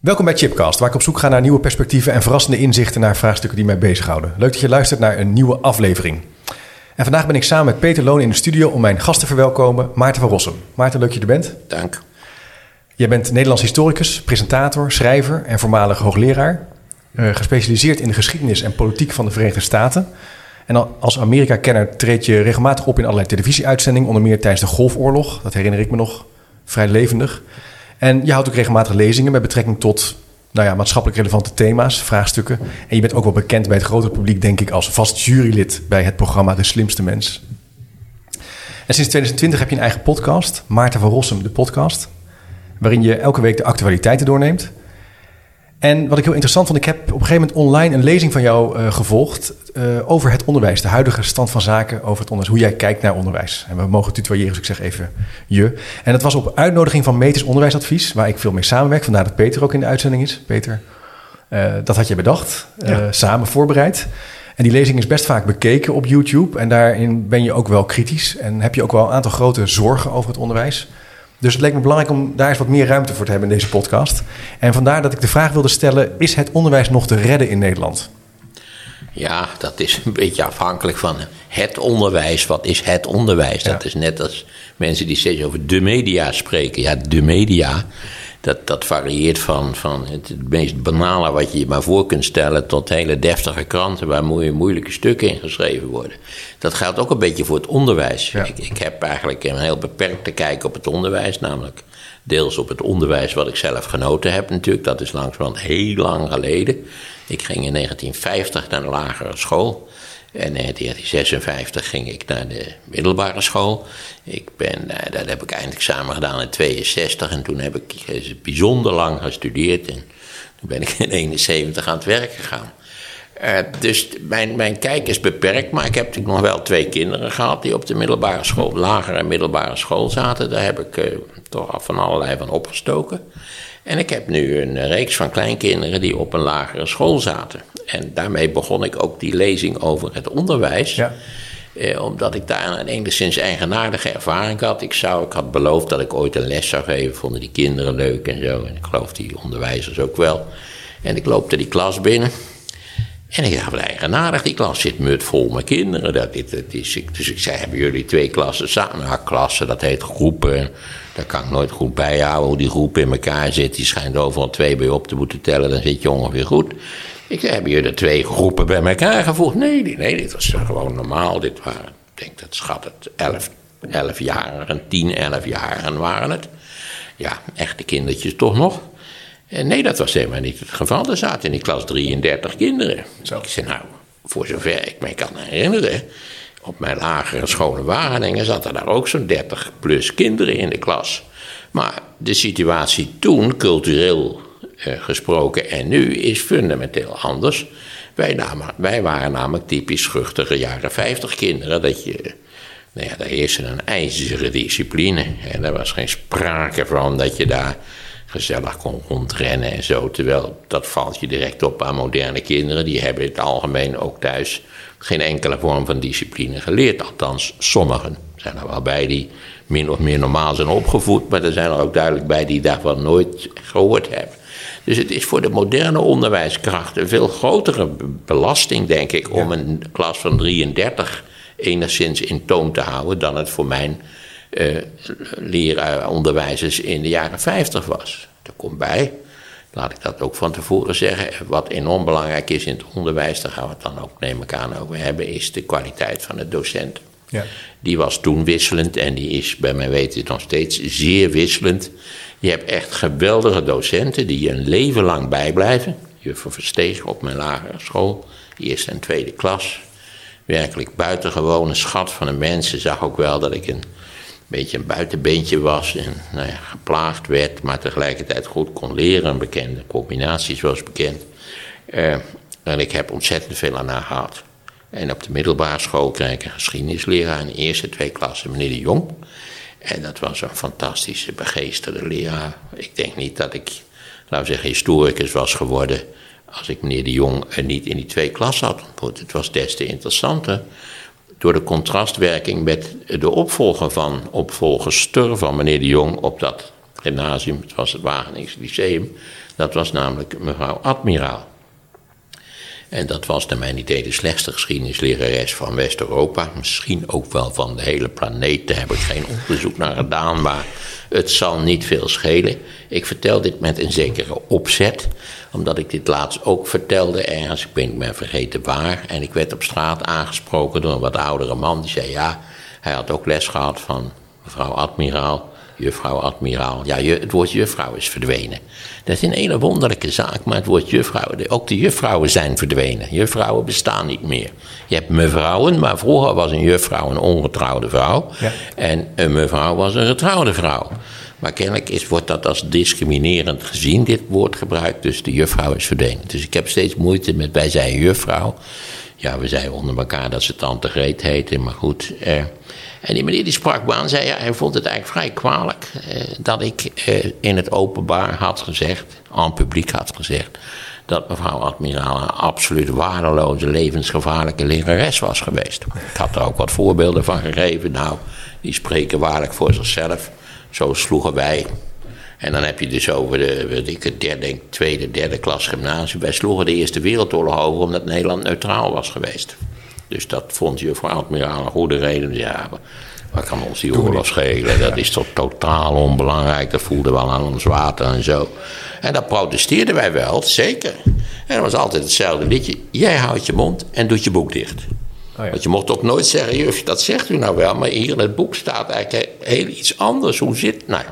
Welkom bij Chipcast, waar ik op zoek ga naar nieuwe perspectieven en verrassende inzichten naar vraagstukken die mij bezighouden. Leuk dat je luistert naar een nieuwe aflevering. En vandaag ben ik samen met Peter Loon in de studio om mijn gast te verwelkomen, Maarten van Rossum. Maarten, leuk dat je er bent. Dank. Jij bent Nederlands historicus, presentator, schrijver en voormalig hoogleraar. Uh, gespecialiseerd in de geschiedenis en politiek van de Verenigde Staten. En als Amerika-kenner treed je regelmatig op in allerlei televisieuitzendingen, onder meer tijdens de Golfoorlog. Dat herinner ik me nog vrij levendig. En je houdt ook regelmatig lezingen met betrekking tot nou ja, maatschappelijk relevante thema's, vraagstukken. En je bent ook wel bekend bij het grotere publiek, denk ik, als vast jurylid bij het programma De Slimste Mens. En sinds 2020 heb je een eigen podcast, Maarten van Rossum, de podcast, waarin je elke week de actualiteiten doorneemt. En wat ik heel interessant vond, ik heb op een gegeven moment online een lezing van jou uh, gevolgd uh, over het onderwijs, de huidige stand van zaken over het onderwijs, hoe jij kijkt naar onderwijs. En we mogen tutoyeren, dus ik zeg even je. En dat was op uitnodiging van Meters Onderwijsadvies, waar ik veel mee samenwerk, vandaar dat Peter ook in de uitzending is. Peter, uh, dat had je bedacht, ja. samen voorbereid. En die lezing is best vaak bekeken op YouTube en daarin ben je ook wel kritisch en heb je ook wel een aantal grote zorgen over het onderwijs. Dus het leek me belangrijk om daar eens wat meer ruimte voor te hebben in deze podcast. En vandaar dat ik de vraag wilde stellen: is het onderwijs nog te redden in Nederland? Ja, dat is een beetje afhankelijk van het onderwijs. Wat is het onderwijs? Dat is net als mensen die steeds over de media spreken. Ja, de media dat, dat varieert van, van het meest banale wat je je maar voor kunt stellen... tot hele deftige kranten waar mooie, moeilijke stukken in geschreven worden. Dat geldt ook een beetje voor het onderwijs. Ik, ik heb eigenlijk een heel beperkte kijk op het onderwijs, namelijk deels op het onderwijs wat ik zelf genoten heb natuurlijk. Dat is langzamerhand heel lang geleden. Ik ging in 1950 naar de lagere school... En in 1956 ging ik naar de middelbare school. Ik ben, eh, dat heb ik eindexamen gedaan in 62 en toen heb ik bijzonder lang gestudeerd. En toen ben ik in 71 aan het werk gegaan. Uh, dus mijn, mijn kijk is beperkt, maar ik heb natuurlijk nog wel twee kinderen gehad die op de middelbare school, lagere middelbare school zaten. Daar heb ik toch van allerlei van opgestoken. En ik heb nu een reeks van kleinkinderen die op een lagere school zaten. En daarmee begon ik ook die lezing over het onderwijs. Ja. Eh, omdat ik daar een enigszins eigenaardige ervaring had. Ik, zou, ik had beloofd dat ik ooit een les zou geven. Vonden die kinderen leuk en zo. En ik geloof die onderwijzers ook wel. En ik loopte die klas binnen. En ik dacht, eigenaardig, die klas zit mut vol met kinderen. Dat, dit, dat is, dus ik zei, hebben jullie twee klassen samen? Ja, klassen, dat heet groepen. Daar kan ik nooit goed bijhouden hoe die groepen in elkaar zitten. Die schijnt overal twee bij op te moeten tellen, dan zit je ongeveer goed. Ik zei, hebben jullie twee groepen bij elkaar gevoegd? Nee, nee, dit was gewoon normaal. Dit waren, ik denk dat schat het, elf, elfjarigen, tien, elfjarigen waren het. Ja, echte kindertjes toch nog. En nee, dat was helemaal niet het geval. Er zaten in die klas 33 kinderen. Zo. Ik zei, nou, voor zover ik me kan herinneren... op mijn lagere school in Wageningen zaten daar ook zo'n 30 plus kinderen in de klas. Maar de situatie toen, cultureel eh, gesproken en nu is fundamenteel anders. Wij, namen, wij waren namelijk typisch schuchtere jaren 50 kinderen. Dat je, nou ja, daar heerste een ijzeren discipline. En er was geen sprake van dat je daar gezellig kon rondrennen en zo. Terwijl dat valt je direct op aan moderne kinderen. Die hebben in het algemeen ook thuis geen enkele vorm van discipline geleerd. Althans, sommigen. Er zijn er wel bij die min of meer normaal zijn opgevoed. Maar er zijn er ook duidelijk bij die daarvan nooit gehoord hebben. Dus het is voor de moderne onderwijskracht een veel grotere belasting, denk ik, om een klas van 33 enigszins in toon te houden dan het voor mijn uh, leraaronderwijzers in de jaren 50 was. Er komt bij, laat ik dat ook van tevoren zeggen, wat enorm belangrijk is in het onderwijs, daar gaan we het dan ook, neem ik aan, over hebben, is de kwaliteit van de docenten. Ja. Die was toen wisselend en die is bij mijn weten nog steeds zeer wisselend. Je hebt echt geweldige docenten die je een leven lang bijblijven. Juffrouw Versteeg op mijn lagere school, eerste en tweede klas. Werkelijk buitengewone schat van een mensen. Zag ook wel dat ik een beetje een buitenbeentje was en nou ja, geplaagd werd, maar tegelijkertijd goed kon leren. Een bekende combinatie zoals bekend. Uh, en ik heb ontzettend veel aan haar gehad. En op de middelbare school kreeg ik een geschiedenisleraar in de eerste twee klassen, meneer de Jong. En dat was een fantastische, begeesterde leraar. Ik denk niet dat ik, laten we zeggen, historicus was geworden als ik meneer de Jong niet in die twee klassen had ontmoet. Het was des te interessanter door de contrastwerking met de opvolger van, opvolgerster van meneer de Jong op dat gymnasium. Het was het Wageningse Lyceum. Dat was namelijk mevrouw Admiraal. En dat was naar mijn idee de slechtste geschiedenislerares van West-Europa. Misschien ook wel van de hele planeet. Daar heb ik geen onderzoek naar gedaan, maar het zal niet veel schelen. Ik vertel dit met een zekere opzet, omdat ik dit laatst ook vertelde ergens. Ik ben, ben vergeten waar. En ik werd op straat aangesproken door een wat oudere man. Die zei: Ja, hij had ook les gehad van mevrouw Admiraal juffrouw admiraal. Ja, het woord juffrouw is verdwenen. Dat is een hele wonderlijke zaak, maar het woord juffrouw, ook de juffrouwen zijn verdwenen. Juffrouwen bestaan niet meer. Je hebt mevrouwen, maar vroeger was een juffrouw een ongetrouwde vrouw. Ja. En een mevrouw was een getrouwde vrouw. Maar kennelijk is, wordt dat als discriminerend gezien, dit woord gebruikt. Dus de juffrouw is verdwenen. Dus ik heb steeds moeite met, wij zijn juffrouw. Ja, we zeiden onder elkaar dat ze tante Greet heette, maar goed. Eh, en die meneer die sprak me aan, zei ja, hij vond het eigenlijk vrij kwalijk eh, dat ik eh, in het openbaar had gezegd, aan publiek had gezegd, dat mevrouw Admiraal een absoluut waardeloze, levensgevaarlijke lerares was geweest. Ik had er ook wat voorbeelden van gegeven. Nou, die spreken waarlijk voor zichzelf. Zo sloegen wij. En dan heb je dus over de, weet ik, derde, tweede, derde klas gymnasium. Wij sloegen de Eerste Wereldoorlog over omdat Nederland neutraal was geweest. Dus dat vond juffrouw Admiraal een goede reden. Ja, wat kan ons die oorlog schelen? Dat is toch totaal onbelangrijk. Dat voelde wel aan ons water en zo. En dat protesteerden wij wel, zeker. En dat was altijd hetzelfde liedje. Jij houdt je mond en doet je boek dicht. Oh ja. Want je mocht ook nooit zeggen, juf, dat zegt u nou wel, maar hier in het boek staat eigenlijk heel iets anders. Hoe zit Nou,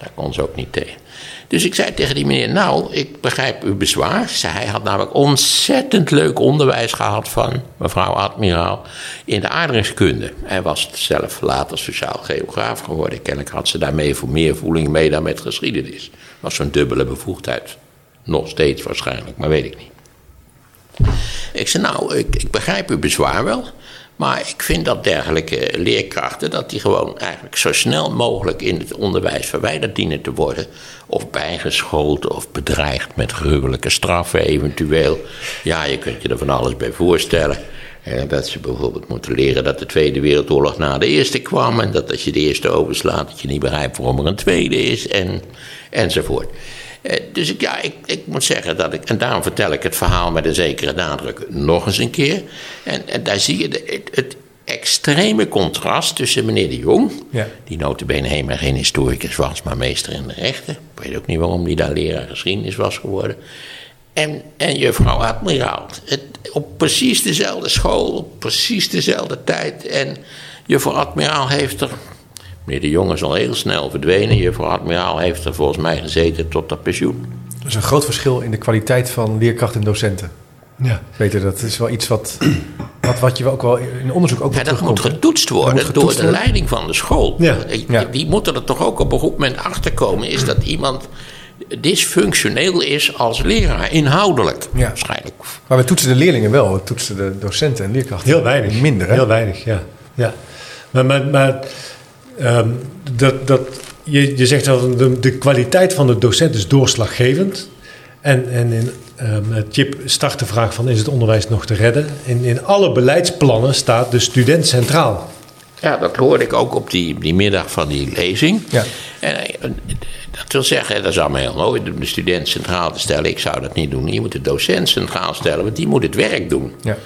daar kon ze ook niet tegen. Dus ik zei tegen die meneer, nou, ik begrijp uw bezwaar. Hij had namelijk ontzettend leuk onderwijs gehad van mevrouw Admiraal in de aardrijkskunde. Hij was zelf later sociaal geograaf geworden. Kennelijk had ze daarmee voor meer voeling mee dan met geschiedenis. Was zo'n dubbele bevoegdheid. Nog steeds waarschijnlijk, maar weet ik niet. Ik zei, nou, ik, ik begrijp uw bezwaar wel. Maar ik vind dat dergelijke leerkrachten, dat die gewoon eigenlijk zo snel mogelijk in het onderwijs verwijderd dienen te worden. Of bijgeschoold of bedreigd met gruwelijke straffen eventueel. Ja, je kunt je er van alles bij voorstellen. En dat ze bijvoorbeeld moeten leren dat de Tweede Wereldoorlog na de Eerste kwam. En dat als je de Eerste overslaat, dat je niet begrijpt waarom er een Tweede is. En, enzovoort. Eh, dus ik, ja, ik, ik moet zeggen dat ik. En daarom vertel ik het verhaal met een zekere nadruk nog eens een keer. En, en daar zie je de, het, extreme contrast tussen meneer de Jong, ja. die notabene helemaal geen historicus was, maar meester in de rechten. Ik weet ook niet waarom die daar leraar geschiedenis was geworden. En, en juffrouw Admiraal. Het, op precies dezelfde school, op precies dezelfde tijd. En juffrouw Admiraal heeft er Meneer de Jong is al heel snel verdwenen. Juffrouw Admiraal heeft er volgens mij gezeten tot dat pensioen. Er is een groot verschil in de kwaliteit van leerkrachten en docenten. Ja. Peter, dat is wel iets wat, wat, wat je ook wel in onderzoek ook ja, dat moet getoetst worden door de leiding van de school. Ja. Die, die moeten er toch ook op een goed moment achter komen. Is dat iemand dysfunctioneel is als leraar, inhoudelijk ja. waarschijnlijk. Maar we toetsen de leerlingen wel, we toetsen de docenten en leerkrachten heel weinig. Minder, hè? Heel weinig, ja. ja. Maar, maar, maar Ehm, dat, dat, je, je zegt dat de, de kwaliteit van de docent is doorslaggevend. En, en in um, Chip start de vraag van is het onderwijs nog te redden? In, in alle beleidsplannen staat de student centraal. Ja, dat hoorde ik ook op die, die middag van die lezing. Ja. En, dat wil zeggen, dat is allemaal heel nooit de student centraal te stellen. Ik zou dat niet doen. Je moet de docent centraal stellen, want die moet het werk doen. Ja.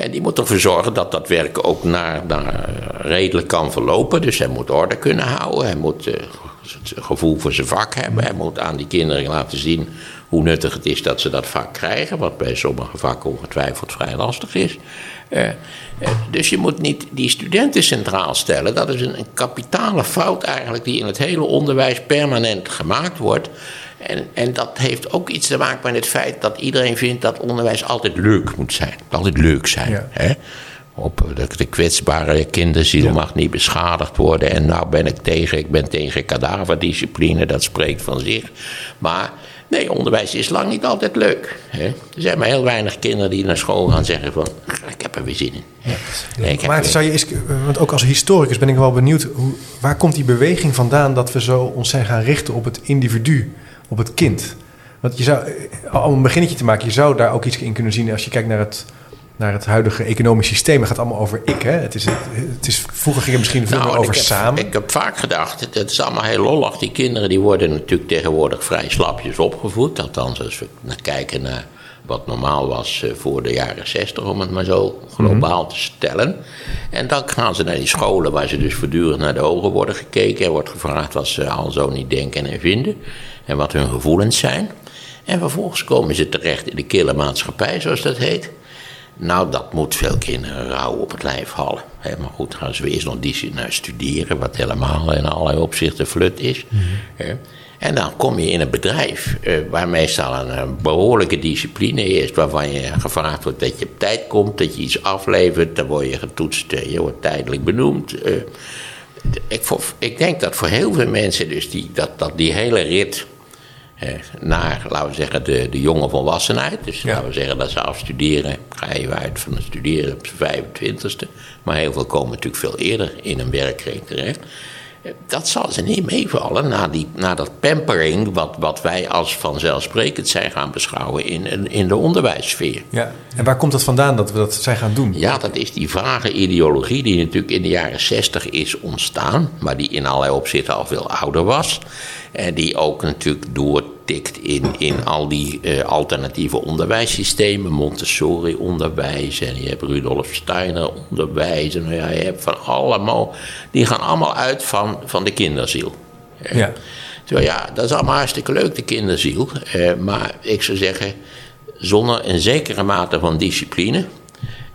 En die moet ervoor zorgen dat dat werk ook naar, naar redelijk kan verlopen. Dus hij moet orde kunnen houden. Hij moet uh, het gevoel voor zijn vak hebben. Hij moet aan die kinderen laten zien hoe nuttig het is dat ze dat vak krijgen. Wat bij sommige vakken ongetwijfeld vrij lastig is. Uh, dus je moet niet die studenten centraal stellen. Dat is een, een kapitale fout eigenlijk die in het hele onderwijs permanent gemaakt wordt. En, en dat heeft ook iets te maken met het feit dat iedereen vindt dat onderwijs altijd leuk moet zijn. Altijd leuk zijn. Hè? op de, de kwetsbare kinderziel mag niet beschadigd worden. En nou ben ik tegen, ik ben tegen kadaverdiscipline, dat spreekt van zich. Maar nee, onderwijs is lang niet altijd leuk. Hè? Er zijn maar heel weinig kinderen die naar school gaan zeggen van, ik heb er weer zin in. Nee, ik Maar zou je eens, want ook als historicus ben ik wel benieuwd, hoe, waar komt die beweging vandaan dat we zo ons zijn gaan richten op het individu, op het kind? Want je zou, om een beginnetje te maken, je zou daar ook iets in kunnen zien als je kijkt naar het, naar het huidige economisch systeem. Het gaat allemaal over ik. Hè? Het is, het is, vroeger ging het misschien veel meer Nou, over ik heb, samen. Ik heb vaak gedacht, het- is allemaal heel lollig. Die kinderen die worden natuurlijk tegenwoordig vrij slapjes opgevoed. Althans, als we naar kijken naar wat normaal was eh, voor de jaren 60, om het maar zo globaal te stellen. En dan gaan ze naar die scholen waar ze dus voortdurend naar de ogen worden gekeken. Er wordt gevraagd wat ze al zo niet denken en vinden. En wat hun gevoelens zijn. En vervolgens komen ze terecht in de kille maatschappij, zoals dat heet. Nou, dat moet veel kinderen rauw op het lijf halen. Maar goed, gaan ze eerst nog die naar studeren, wat helemaal in allerlei opzichten flut is. En dan kom je in een bedrijf eh, waar meestal een, eh, behoorlijke discipline is, waarvan je gevraagd wordt dat je op tijd komt, dat je iets aflevert, dan word je getoetst, eh, je wordt tijdelijk benoemd. Ik, voor- ik denk dat voor heel veel mensen dus die, dat, dat die hele rit eh, naar, laten we zeggen, de, de jonge volwassenheid. Dus Ja. laten we zeggen dat ze afstuderen, ga je uit van het studeren op zijn 25ste. Maar heel veel komen natuurlijk veel eerder in een werkkring terecht. Dat zal ze niet meevallen na, die, na dat pampering, wat, wat wij als vanzelfsprekend zijn gaan beschouwen in, in de onderwijssfeer. Ja. En waar komt dat vandaan dat we dat zijn gaan doen? Ja, dat is die vage ideologie die natuurlijk in de jaren 60 is ontstaan, maar die in allerlei opzichten al veel ouder was. En die ook natuurlijk doortikt in, in al die eh, alternatieve onderwijssystemen, Montessori-onderwijs en je hebt Rudolf Steiner-onderwijs en nou ja, je hebt van allemaal, die gaan allemaal uit van, van de kinderziel. Ja. Terwijl ja, dat is allemaal hartstikke leuk, de kinderziel. Eh, maar ik zou zeggen, zonder een zekere mate van discipline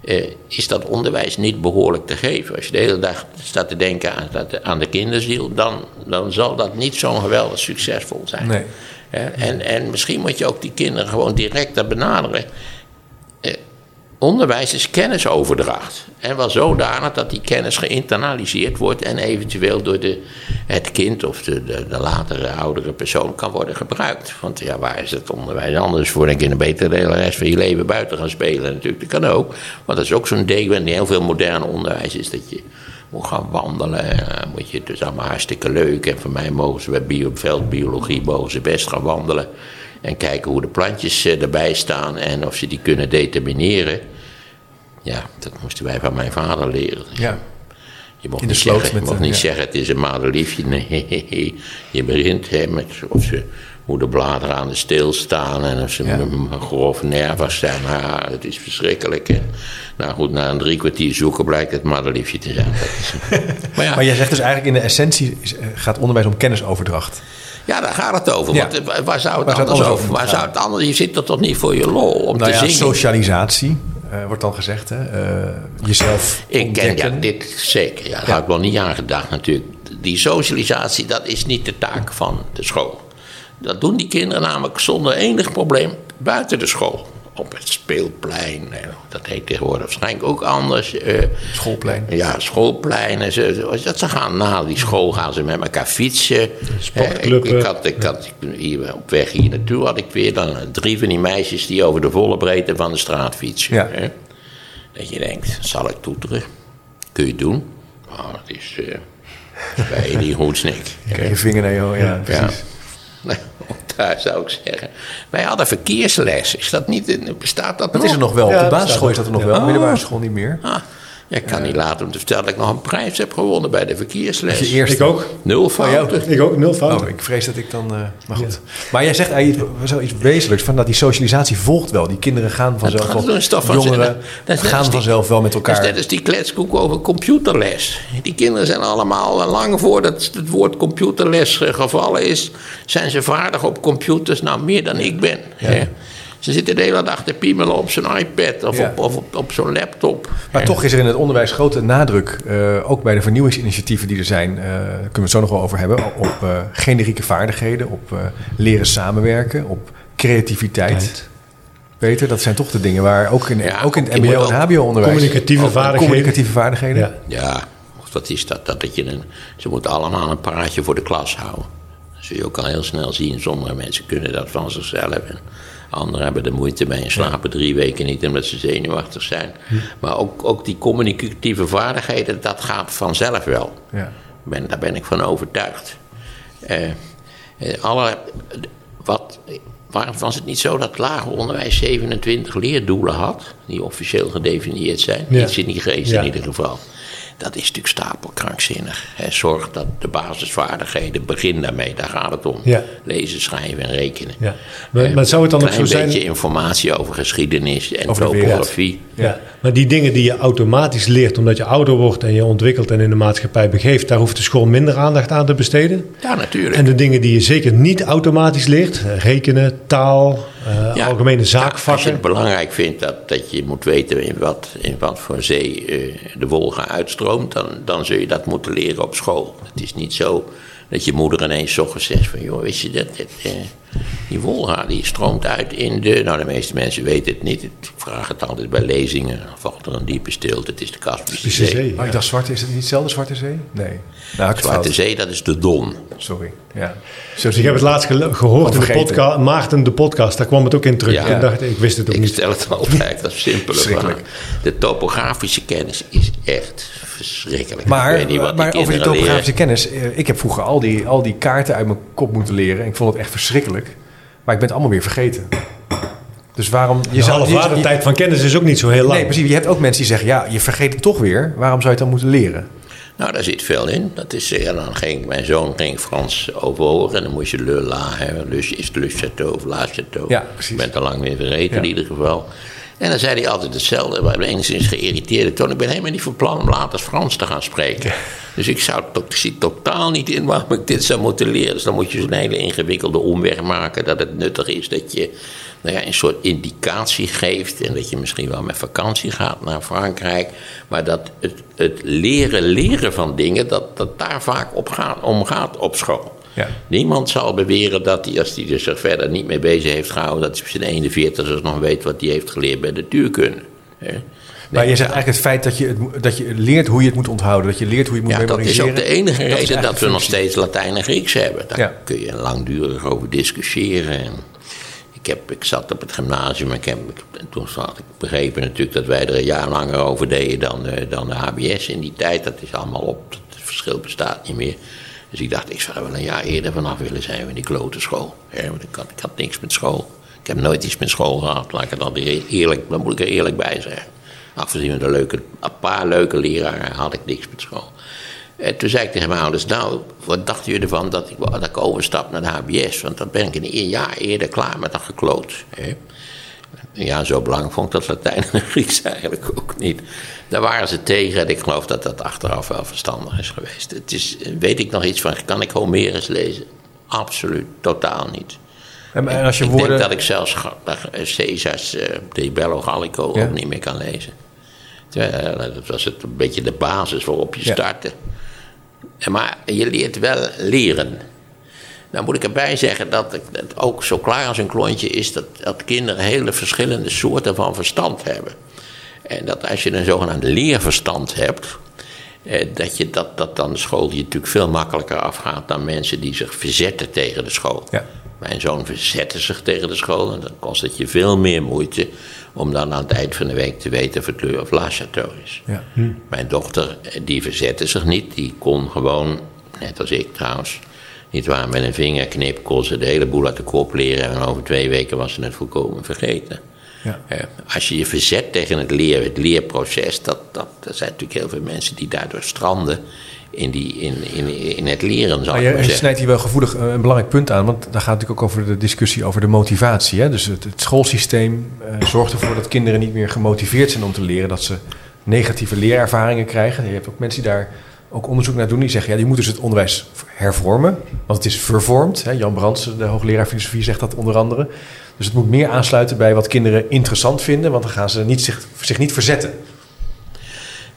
eh, is dat onderwijs niet behoorlijk te geven. Als je de hele dag staat te denken aan, aan de kinderziel, dan, dan zal dat niet zo geweldig succesvol zijn. Nee. En, en misschien moet je ook die kinderen gewoon directer benaderen. Onderwijs is kennisoverdracht. En wel zodanig dat die kennis geïnternaliseerd wordt en eventueel door de, het kind of de, de, de latere oudere persoon kan worden gebruikt. Want ja, waar is het onderwijs anders voor? Dan kun je beter de rest van je leven buiten gaan spelen. Natuurlijk, dat kan ook. Maar dat is ook zo'n ding in heel veel moderne onderwijs is dat je moet gaan wandelen. En moet je, het is allemaal hartstikke leuk. En voor mij mogen ze bij bio, veldbiologie mogen ze best gaan wandelen. En kijken hoe de plantjes eh, erbij staan en of ze die kunnen determineren. Ja, dat moesten wij van mijn vader leren. Ja. Je mocht niet, zeggen, je mocht niet ja. zeggen, het is een madeliefje. Nee, je begint hè, met of ze hoe de bladeren aan de steel staan en of ze Ja. grof nervig zijn. Ja, het is verschrikkelijk. Hè. Nou goed, na een drie kwartier zoeken blijkt het madeliefje te zijn. Maar ja, Maar jij zegt dus eigenlijk in de essentie eh, gaat onderwijs om kennisoverdracht. Ja, daar gaat het over. Ja. Want, eh, waar zou het Waar zou het anders over? Waar zou het anders? Je zit er toch niet voor je lol om Nou te ja, zingen? socialisatie eh, wordt dan gezegd. Hè? Eh, jezelf Ik ken ja, dit zeker. Ja, daar had ik wel niet aan gedacht natuurlijk. Die socialisatie, dat is niet de taak van de school. Dat doen die kinderen namelijk zonder enig probleem buiten de school. Op het speelplein. eh, Dat heet tegenwoordig waarschijnlijk ook anders. eh, Schoolplein. Ja, schoolpleinen. Dat ze gaan na die school gaan ze met elkaar fietsen. Sportclubben. Eh, Ik, ik had, ik had hier, op weg hier naartoe had ik weer dan drie van die meisjes die over de volle breedte van de straat fietsen. Ja. hè. Dat je denkt, zal ik toeteren? Kun je doen? Maar het is eh bij die hoedsnik. Krijg je vinger naar je ja, Ja. precies. Nou, daar zou ik zeggen. Wij hadden verkeersles. Is dat niet, in- bestaat dat, Dat nog? is er nog wel. Ja, Op de dat basisschool is staat dat er nog wel. Middelbare school niet meer. Ah, ik kan niet laten om te vertellen dat ik nog een prijs heb gewonnen bij de verkeersles. Je eerste. Ik ook. Nul fouten. Ik ook, nul fout. Oh, ik vrees dat ik dan. eh, maar goed. Maar jij zegt eigenlijk zoiets wezenlijks van dat die socialisatie volgt wel. Die kinderen gaan vanzelf wel. van- Jongeren dat is net gaan die- vanzelf wel met Dat is elkaar. net als die kletskoek over computerles. Die kinderen zijn allemaal eh, lang voordat het woord computerles eh, gevallen is, zijn ze vaardig op computers, nou meer dan ik ben. Hè. Ze zitten de hele dag te piemelen op zo'n iPad of, Ja. op, of op, op zo'n laptop. Maar toch is er in het onderwijs grote nadruk, eh, ook bij de vernieuwingsinitiatieven die er zijn, eh, daar kunnen we het zo nog wel over hebben, op eh, generieke vaardigheden, op eh, leren samenwerken, op creativiteit. Peter, dat zijn toch de dingen waar ook in, Ja, ook in het mbo- en hbo-onderwijs... communicatieve vaardigheden. Communicatieve vaardigheden. Ja. Ja, wat is dat? dat, dat je een, ze moeten allemaal een praatje voor de klas houden. Dat zul je ook al heel snel zien. Sommige mensen kunnen dat van zichzelf. En anderen hebben er moeite mee en slapen drie weken niet omdat ze zenuwachtig zijn. Maar ook, ook die communicatieve vaardigheden, dat gaat vanzelf wel. Ja. Ben, daar ben ik van overtuigd. Eh, eh, alle, wat, waarom was het niet zo dat lager onderwijs 27 leerdoelen had, die officieel gedefinieerd zijn? Ja. Iets in die geest Ja. in ieder geval. Dat is natuurlijk stapelkrankzinnig. Zorg dat de basisvaardigheden, begin daarmee, daar gaat het om. Ja. Lezen, schrijven en rekenen. Ja. Maar, maar zou het dan ook zo zijn... beetje informatie over geschiedenis en Over topografie. Ja, maar die dingen die je automatisch leert omdat je ouder wordt en je ontwikkelt en in de maatschappij begeeft, daar hoeft de school minder aandacht aan te besteden. Ja, natuurlijk. En de dingen die je zeker niet automatisch leert, rekenen, taal, eh, Ja, algemene ja, als je zaakvakken. het belangrijk vindt dat, dat je moet weten in wat, in wat voor zee eh, de Wolga uitstroomt, dan, dan zul je dat moeten leren op school. Het is niet zo dat je moeder ineens ochtends zegt van, joh, weet je dat, dat, eh, die Wolga die stroomt uit in de, nou de meeste mensen weten het niet, ik vraag het altijd bij lezingen, dan valt er een diepe stilte, het is de Kaspische Zee. Oh, ik dacht Zwarte, is het niet hetzelfde Zwarte Zee? Nee. Nou, ik Zwarte fout. Zee, dat is de Don. Sorry. Ja. Zo Dus ik je heb het laatst gehoord in de podcast, Maarten de podcast, daar kwam het ook in terug. Ja. Ik dacht, ik wist het ook Ik niet. stel het altijd als simpele Verschrikkelijk. vraag. De topografische kennis is echt verschrikkelijk. ik Maar, weet niet wat maar die over die topografische leren. kennis. eh, Ik heb vroeger al die, al die kaarten uit mijn kop moeten leren. Ik vond het echt verschrikkelijk. Maar ik ben het allemaal weer vergeten. Dus waarom... Je De zou- halve je- waarde-tijd van kennis is ook niet zo heel lang. Nee, precies. Je hebt ook mensen die zeggen... ja, je vergeet het toch weer. Waarom zou je het dan moeten leren? Nou, daar zit veel in. Dat is, ja, dan ging, mijn zoon ging Frans overhoren en dan moest je le la hebben. Dus is het le château of la château. Ja, precies. Ik ben het al lang weer vergeten Ja. in ieder geval. En dan zei hij altijd hetzelfde. We hebben enigszins geïrriteerd. Toen ik ben helemaal niet van plan om later Frans te gaan spreken. Dus ik, zou, zie totaal niet in waarom ik dit zou moeten leren. Dus dan moet je zo'n hele ingewikkelde omweg maken. Dat het nuttig is dat je nou ja, een soort indicatie geeft. En dat je misschien wel met vakantie gaat naar Frankrijk. Maar dat het, het leren leren van dingen, dat, dat daar vaak op gaat, om gaat op school. Ja. Niemand zal beweren dat hij, als hij er zich verder niet mee bezig heeft gehouden, dat hij op zijn 41 nog weet wat hij heeft geleerd bij de tuurkunde. hè. Maar je zegt eigenlijk het feit dat je, het, dat je leert hoe je het moet onthouden. Dat je leert hoe je het moet ja, dat is ook de enige reden dat, we nog steeds Latijn en Grieks hebben. Daar Ja. kun je langdurig over discussiëren. En ik, heb, ik zat op het gymnasium en ik heb, toen had ik begrepen natuurlijk dat wij er een jaar langer over deden dan, de- dan de HBS in die tijd. Dat is allemaal op, het verschil bestaat niet meer. Dus ik dacht, ik zou er wel een jaar eerder vanaf willen zijn in die klote school. Want ik had, ik had niks met school. Ik heb nooit iets met school gehad, laat ik dan eerlijk, dan moet ik er eerlijk bij zeggen. Afgezien van de leuke, een paar leuke leraren had ik niks met school. En toen zei ik tegen mijn ouders, nou, wat dachten jullie ervan dat ik, overstap naar de HBS? Want dan ben ik een jaar eerder klaar met dat gekloot. Hè? Ja, zo belangrijk vond ik dat Latijn en Grieks eigenlijk ook niet. Daar waren ze tegen en ik geloof dat dat achteraf wel verstandig is geweest. Het is, weet ik nog iets van, kan ik Homerus lezen? Absoluut, totaal niet. En, en als je ik woorden... denk dat ik zelfs Caesars uh, De Bello Gallico Ja. ook niet meer kan lezen. Eh, dat was het een beetje de basis waarop je startte. Maar je leert wel leren. Nou moet ik erbij zeggen dat het ook zo klaar als een klontje is dat, dat kinderen hele verschillende soorten van verstand hebben. En dat als je een zogenaamd leerverstand hebt, eh, dat, je, dat, dat dan de school je natuurlijk veel makkelijker afgaat dan mensen die zich verzetten tegen de school. Ja. Mijn zoon verzette zich tegen de school en dan kost het je veel meer moeite om dan aan het eind van de week te weten of het Le of La Château is. Ja. Mijn dochter, eh, die verzette zich niet. Die kon gewoon, net als ik trouwens, niet waar, met een vingerknip kon ze de hele boel uit de kop leren. En over twee weken was ze het volkomen vergeten. Ja. Eh, als je je verzet tegen het, leer, het leerproces, dat, dat, er zijn natuurlijk heel veel mensen die daardoor stranden in, die, in, in, in het leren, zal Maar je je snijdt hier wel gevoelig eh, een belangrijk punt aan. Want daar gaat het natuurlijk ook over de discussie over de motivatie. Hè? Dus het, het schoolsysteem eh, zorgt ervoor dat kinderen niet meer gemotiveerd zijn om te leren. Dat ze negatieve leerervaringen krijgen. Je hebt ook mensen die daar ook onderzoek naar doen. Die zeggen, ja, die moeten dus het onderwijs hervormen. Want het is vervormd. Hè? Jan Brands, de hoogleraar filosofie, zegt dat onder andere. Dus het moet meer aansluiten bij wat kinderen interessant vinden. Want dan gaan ze niet zich, zich niet verzetten.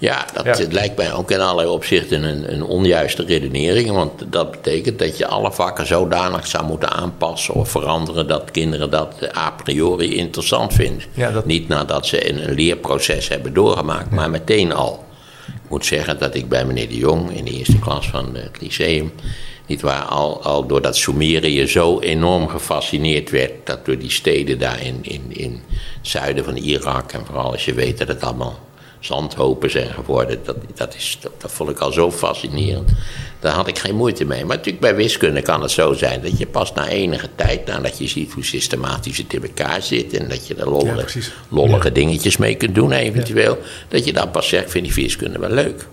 Ja, dat Ja. lijkt mij ook in allerlei opzichten een, een onjuiste redenering. Want dat betekent dat je alle vakken zodanig zou moeten aanpassen of veranderen dat kinderen dat a priori interessant vinden. Ja, dat- Niet nadat ze een, een leerproces hebben doorgemaakt, maar meteen al. Moet zeggen dat ik bij meneer de Jong in de eerste klas van het lyceum. Niet waar, al, al door dat Sumerië zo enorm gefascineerd werd. Dat door die steden daar in, in het zuiden van Irak. En vooral als je weet dat het allemaal zandhopen zijn geworden. Dat, dat, is, dat, dat vond ik al zo fascinerend. Daar had ik geen moeite mee. Maar natuurlijk bij wiskunde kan het zo zijn dat je pas na enige tijd, nadat je ziet hoe systematisch het in elkaar zit. En dat je er Ja, lollige, lollige dingetjes mee kunt doen eventueel. Dat je dan pas zegt, vind die wiskunde wel leuk.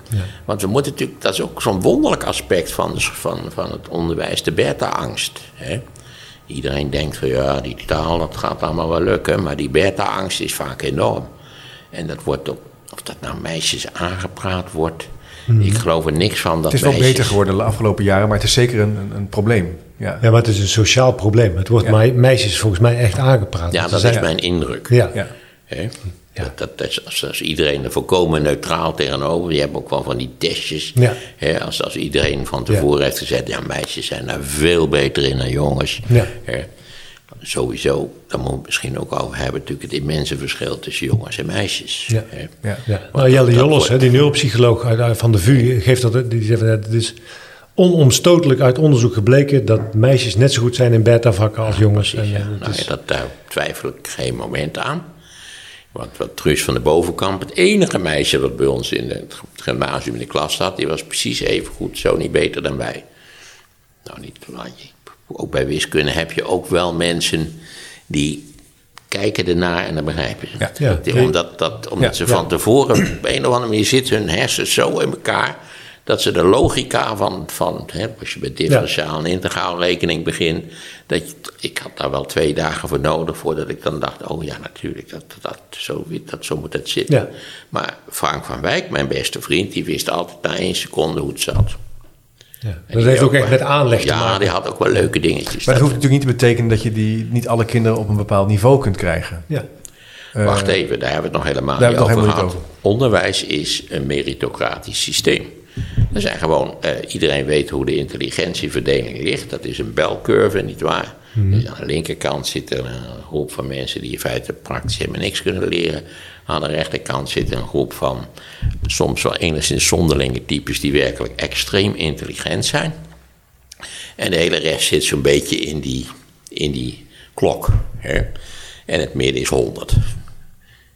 Want we moeten natuurlijk, dat is ook zo'n wonderlijk aspect van, van, van het onderwijs, de beta-angst. Iedereen denkt van ja, die taal, dat gaat allemaal wel lukken. Maar die beta-angst is vaak enorm. En dat wordt ook, of dat nou meisjes aangepraat wordt. Ik geloof er niks van dat Het is wel meisjes... beter geworden de afgelopen jaren, maar het is zeker een, een, een probleem. Ja. Ja, maar het is een sociaal probleem. Het wordt Ja. mei- meisjes volgens mij echt aangepraat. Ja, dat is mijn indruk. Ja. Ja. Hè? Dat, dat, dat is, als, als iedereen er volkomen neutraal tegenover. Je hebt ook wel van die testjes. Ja. Hè? Als, als iedereen van tevoren heeft gezegd: ja, meisjes zijn daar veel beter in dan jongens. Ja. Hè? Sowieso, daar moeten we het misschien ook over hebben, natuurlijk het immense verschil tussen jongens en meisjes. Ja. Hè? Ja. Ja. Nou, Jelle dat- dat Jolles, wordt- die neuropsycholoog van de VU, geeft dat, die zegt van, het is onomstotelijk uit onderzoek gebleken dat meisjes net zo goed zijn in beta-vakken als jongens. En, Ja, eh, nou is- ja, dat, daar twijfel ik geen moment aan. Want wat Truus van de Bovenkamp, het enige meisje dat bij ons in het gymnasium in de klas zat, die was precies even goed, zo niet beter dan wij. Nou, niet te lang. Ook bij wiskunde heb je ook wel mensen die kijken ernaar en dan begrijpen ze. Ja. Ja. Dat- Omdat, dat, omdat Ja, ze van tevoren op een of andere manier zitten hun hersens zo in elkaar. Dat ze de logica van, van hè, als je met differentiaal en integraal rekening begint. Dat je, ik had daar wel twee dagen voor nodig voordat ik dan dacht: oh ja, natuurlijk, dat, dat, zo, dat, zo moet het zitten. Maar Frank van Wijk, mijn beste vriend, die wist altijd na één seconde hoe het zat. Ja. En Dat heeft ook echt met aanleg te Ja, maken. die had ook wel leuke dingetjes. Maar dat hoeft natuurlijk niet te betekenen dat je die, niet alle kinderen op een bepaald niveau kunt krijgen. Ja. Wacht even, daar hebben we het nog helemaal daar niet over gehad. helemaal niet Onderwijs is een meritocratisch systeem. Er zijn gewoon, eh, iedereen weet hoe de intelligentieverdeling ligt. Dat is een belcurve, nietwaar? Dus aan de linkerkant zit er een groep van mensen die in feite praktisch helemaal niks kunnen leren. Aan de rechterkant zit een groep van soms wel enigszins zonderlinge types die werkelijk extreem intelligent zijn. En de hele rest zit zo'n beetje in die, in die klok. Hè? En het midden is 100. Het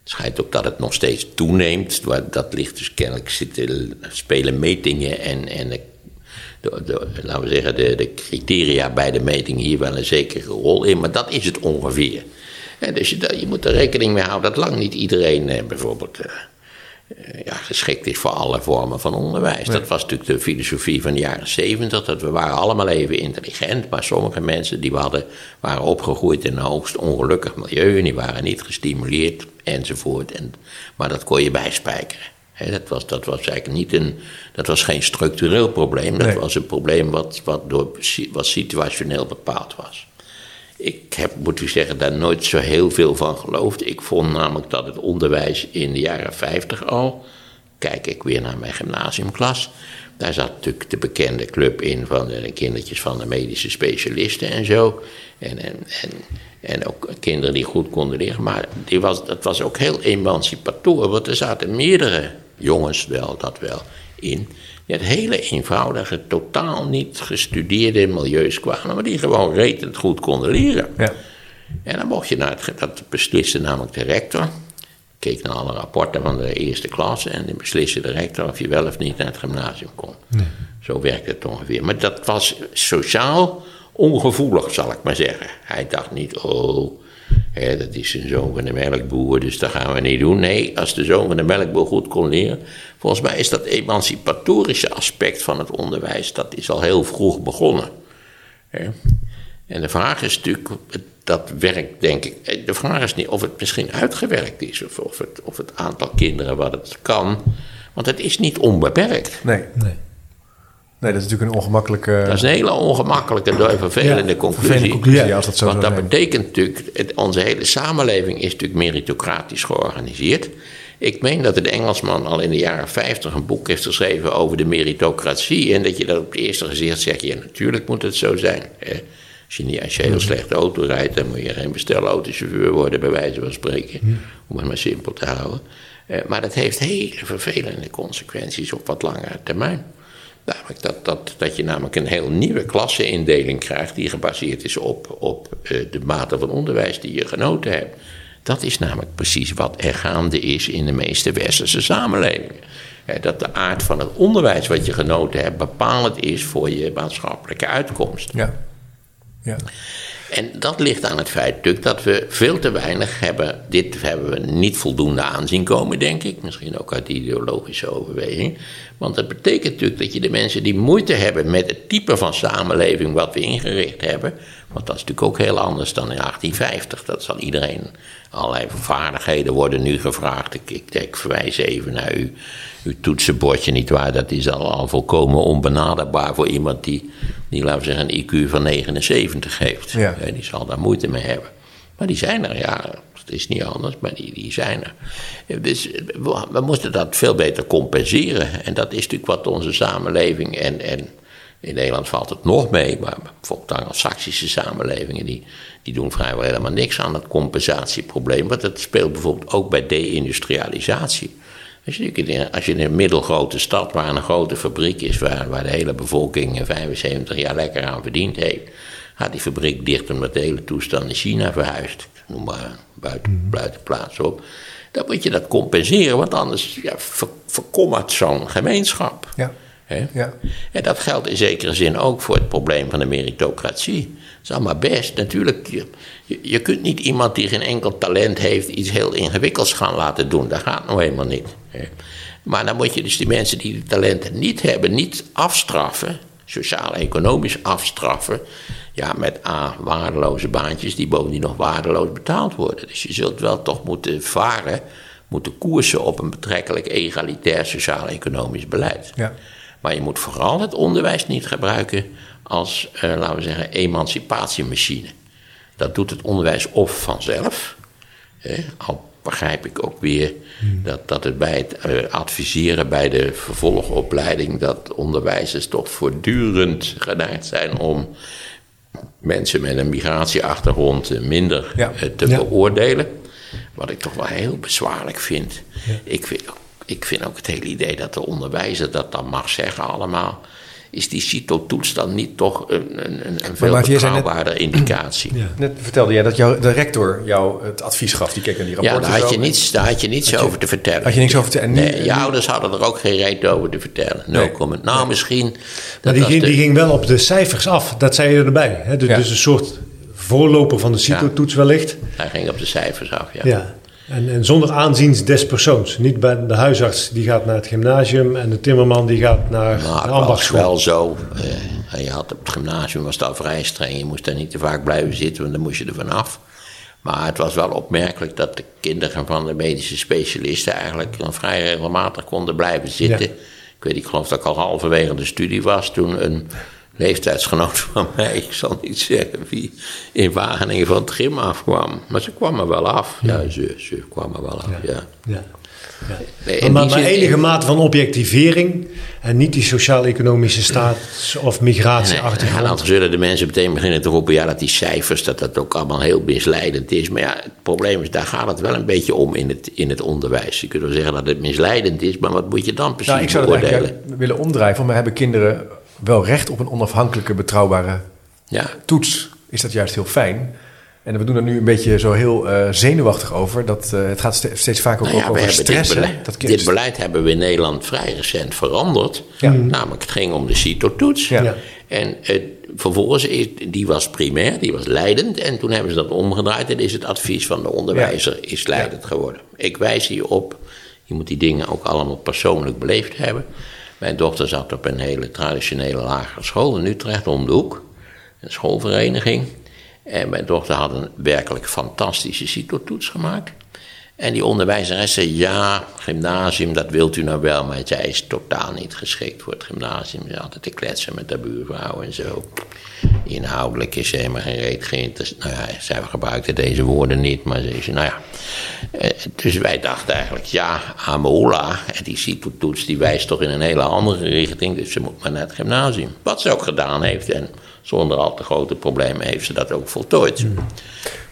schijnt ook dat het nog steeds toeneemt. Dat ligt dus kennelijk, zitten, spelen metingen en, en de- laten we zeggen, de, de criteria bij de meting hier wel een zekere rol in. Maar dat is het ongeveer. En dus je, je moet er rekening mee houden dat lang niet iedereen eh, bijvoorbeeld eh, eh, ja, geschikt is voor alle vormen van onderwijs. Dat was natuurlijk de filosofie van de jaren zeventig. Dat we waren allemaal even intelligent. Maar sommige mensen die we hadden, waren opgegroeid in een hoogst ongelukkig milieu. En die waren niet gestimuleerd enzovoort. En, maar dat kon je bijspijkeren. Dat, was, dat was eigenlijk niet een. Dat was geen structureel probleem. Dat Nee. was een probleem wat, wat, door, wat situationeel bepaald was. Ik heb, moet u zeggen, daar nooit zo heel veel van geloofd. Ik vond namelijk dat het onderwijs in de jaren 50 al. Kijk ik weer naar mijn gymnasiumklas. Daar zat natuurlijk de bekende club in van de kindertjes van de medische specialisten en zo. En, en, en, en ook kinderen die goed konden leren. Maar die was, dat was ook heel emancipator. Want er zaten meerdere jongens wel, dat wel, in. Uit hele eenvoudige, totaal niet gestudeerde milieus kwamen. Maar die gewoon retend goed konden leren. Ja. En dan mocht je naar het, dat besliste namelijk de rector. Keek naar alle rapporten van de eerste klasse en dan besliste de rector of je wel of niet naar het gymnasium kon. Zo werkte het ongeveer. Maar dat was sociaal ongevoelig, zal ik maar zeggen. Hij dacht niet, oh, dat is een zoon van de melkboer, dus dat gaan we niet doen. Nee, als de zoon van de melkboer goed kon leren. Volgens mij is dat emancipatorische aspect van het onderwijs, dat is al heel vroeg begonnen. Hè. En de vraag is natuurlijk, dat werkt denk ik, eh, de vraag is niet of het misschien uitgewerkt is of, of, het, of het aantal kinderen wat het kan. Want het is niet onbeperkt. Nee. Nee. Nee, dat is natuurlijk een ongemakkelijke... Dat is een hele ongemakkelijke, door vervelende Ja, conclusie. vervelende conclusie, Ja. als dat zo Want dat betekent natuurlijk, het- onze hele samenleving is natuurlijk meritocratisch georganiseerd. Ik meen dat de Engelsman al in de jaren 50 een boek heeft geschreven over de meritocratie. En dat je dat op het eerste gezicht zegt, ja natuurlijk moet het zo zijn. Als je, niet, als je heel slechte auto rijdt, dan moet je geen bestelautochauffeur worden, bij wijze van spreken. Om het maar simpel te houden. Eh, maar dat heeft hele vervelende consequenties op wat langere termijn. Namelijk dat, dat, dat je namelijk een heel nieuwe klasseindeling krijgt die gebaseerd is op, op uh, de mate van onderwijs die je genoten hebt. Dat is namelijk precies wat er gaande is in de meeste westerse samenlevingen. dat de aard van het onderwijs wat je genoten hebt bepalend is voor je maatschappelijke uitkomst. Ja. ja. En dat ligt aan het feit dat we veel te weinig hebben. Dit hebben we niet voldoende aanzien komen, denk ik. Misschien ook uit ideologische overweging. Want dat betekent natuurlijk dat je de mensen die moeite hebben met het type van samenleving wat we ingericht hebben. Want dat is natuurlijk ook heel anders dan in 1850. Dat zal iedereen. Allerlei vaardigheden worden nu gevraagd. Ik, ik, ik verwijs even naar u uw toetsenbordje niet waar. Dat is al, al volkomen onbenaderbaar voor iemand die, die, laten we zeggen, een IQ van 79 heeft. Ja. Die zal daar moeite mee hebben. Maar die zijn er, ja. Het is niet anders, maar die, die zijn er. Dus we, we moeten dat veel beter compenseren. En dat is natuurlijk wat onze samenleving en, en in Nederland valt het nog mee, maar bijvoorbeeld Anglo-Saxische samenlevingen die, die doen vrijwel helemaal niks aan het compensatieprobleem. Want dat speelt bijvoorbeeld ook bij deindustrialisatie. Als je, als je in een middelgrote stad waar een grote fabriek is, waar, waar de hele bevolking 75 jaar lekker aan verdiend heeft, gaat die fabriek dicht omdat de hele toestand in China verhuist. Noem maar buiten, mhm. buiten plaats op. Dan moet je dat compenseren, want anders ja, ver, verkommert zo'n gemeenschap. Ja. Ja. En dat geldt in zekere zin ook voor het probleem van de meritocratie. Dat is allemaal best. Natuurlijk, je, je kunt niet iemand die geen enkel talent heeft iets heel ingewikkelds gaan laten doen. Dat gaat nou helemaal niet. Maar dan moet je dus die mensen die die talenten niet hebben, niet afstraffen, sociaal-economisch afstraffen. Ja, met A, waardeloze baantjes die bovendien nog waardeloos betaald worden. Dus je zult wel toch moeten varen, moeten koersen op een betrekkelijk egalitair sociaal-economisch beleid. Ja. Maar je moet vooral het onderwijs niet gebruiken als, eh, laten we zeggen, emancipatiemachine. Dat doet het onderwijs of vanzelf. al begrijp ik ook weer hmm. dat, dat het bij het eh, adviseren bij de vervolgopleiding, dat onderwijzers toch voortdurend geneigd zijn om mensen met een migratieachtergrond minder eh, te beoordelen. Wat ik toch wel heel bezwaarlijk vind. Ik vind ik vind ook het hele idee dat de onderwijzer dat dan mag zeggen allemaal. Is die CITO-toets dan niet toch een, een, een veel betrouwbaarder indicatie? Net vertelde jij dat jou, de rector jou het advies gaf. Die keek naar die rapporten. Ja, daar had je niets, daar had je niets over te vertellen. Had je niks over te vertellen? Nee, je ouders hadden er ook geen reden over te vertellen. No comment. Nou, misschien... Maar die ging, die ging wel op de cijfers af. Dat zei je erbij. Hè? Dus, dus een soort voorloper van de CITO-toets wellicht. Hij ging op de cijfers af, ja. ja. En, en, zonder aanzien des persoons. Niet bij de huisarts die gaat naar het gymnasium en de timmerman die gaat naar nou, de ambachtschool. wel zo. Uh, je had op het gymnasium was dat vrij streng. Je moest daar niet te vaak blijven zitten, want dan moest je er vanaf. Maar het was wel opmerkelijk dat de kinderen van de medische specialisten eigenlijk dan vrij regelmatig konden blijven zitten. Ik weet, ik geloof dat ik al halverwege de studie was toen een leeftijdsgenoot van mij, ik zal niet zeggen wie, in Wageningen van het gym afkwam. Maar ze kwam er wel af. Ja, ze, ze kwam er wel af, ja. ja. ja. maar, maar, enige mate van objectivering en niet die sociaal-economische staat of migratie Nee, en dan zullen de mensen meteen beginnen te roepen... ja, dat die cijfers, dat dat ook allemaal heel misleidend is. Maar ja, het probleem is, daar gaat het wel een beetje om in het, in het onderwijs. Je kunt wel zeggen dat het misleidend is, maar wat moet je dan precies nou, ik zou beoordelen? willen omdraaien, want we hebben kinderen wel recht op een onafhankelijke, betrouwbare ja. toets. Is dat juist heel fijn. En we doen er nu een beetje zo heel uh, zenuwachtig over. Dat, uh, het gaat steeds vaker ook, nou over stress. Dit beleid, dat dit beleid hebben we in Nederland vrij recent veranderd. Ja. Namelijk, het ging om de CITO-toets. Ja. En uh, vervolgens, is, die was primair, die was leidend. En toen hebben ze dat omgedraaid en is het advies van de onderwijzer is leidend geworden. Ik wijs hier op, je moet die dingen ook allemaal persoonlijk beleefd hebben. Mijn dochter zat op een hele traditionele lagere school in Utrecht om de hoek. Een schoolvereniging. En mijn dochter had een werkelijk fantastische CITO-toets gemaakt. En die onderwijzeres zei, ja, gymnasium, dat wilt u nou wel. Maar zij is totaal niet geschikt voor het gymnasium. Ze altijd te kletsen met de buurvrouw en zo. Inhoudelijk is ze helemaal geen reet. Nou ja, zij gebruikte deze woorden niet, maar ze zei, nou ja. Eh, dus wij dachten eigenlijk, ja, Amola, die CITO-toets, die wijst toch in een hele andere richting. Dus ze moet maar naar het gymnasium. Wat ze ook gedaan heeft en zonder al te grote problemen heeft ze dat ook voltooid. Hmm.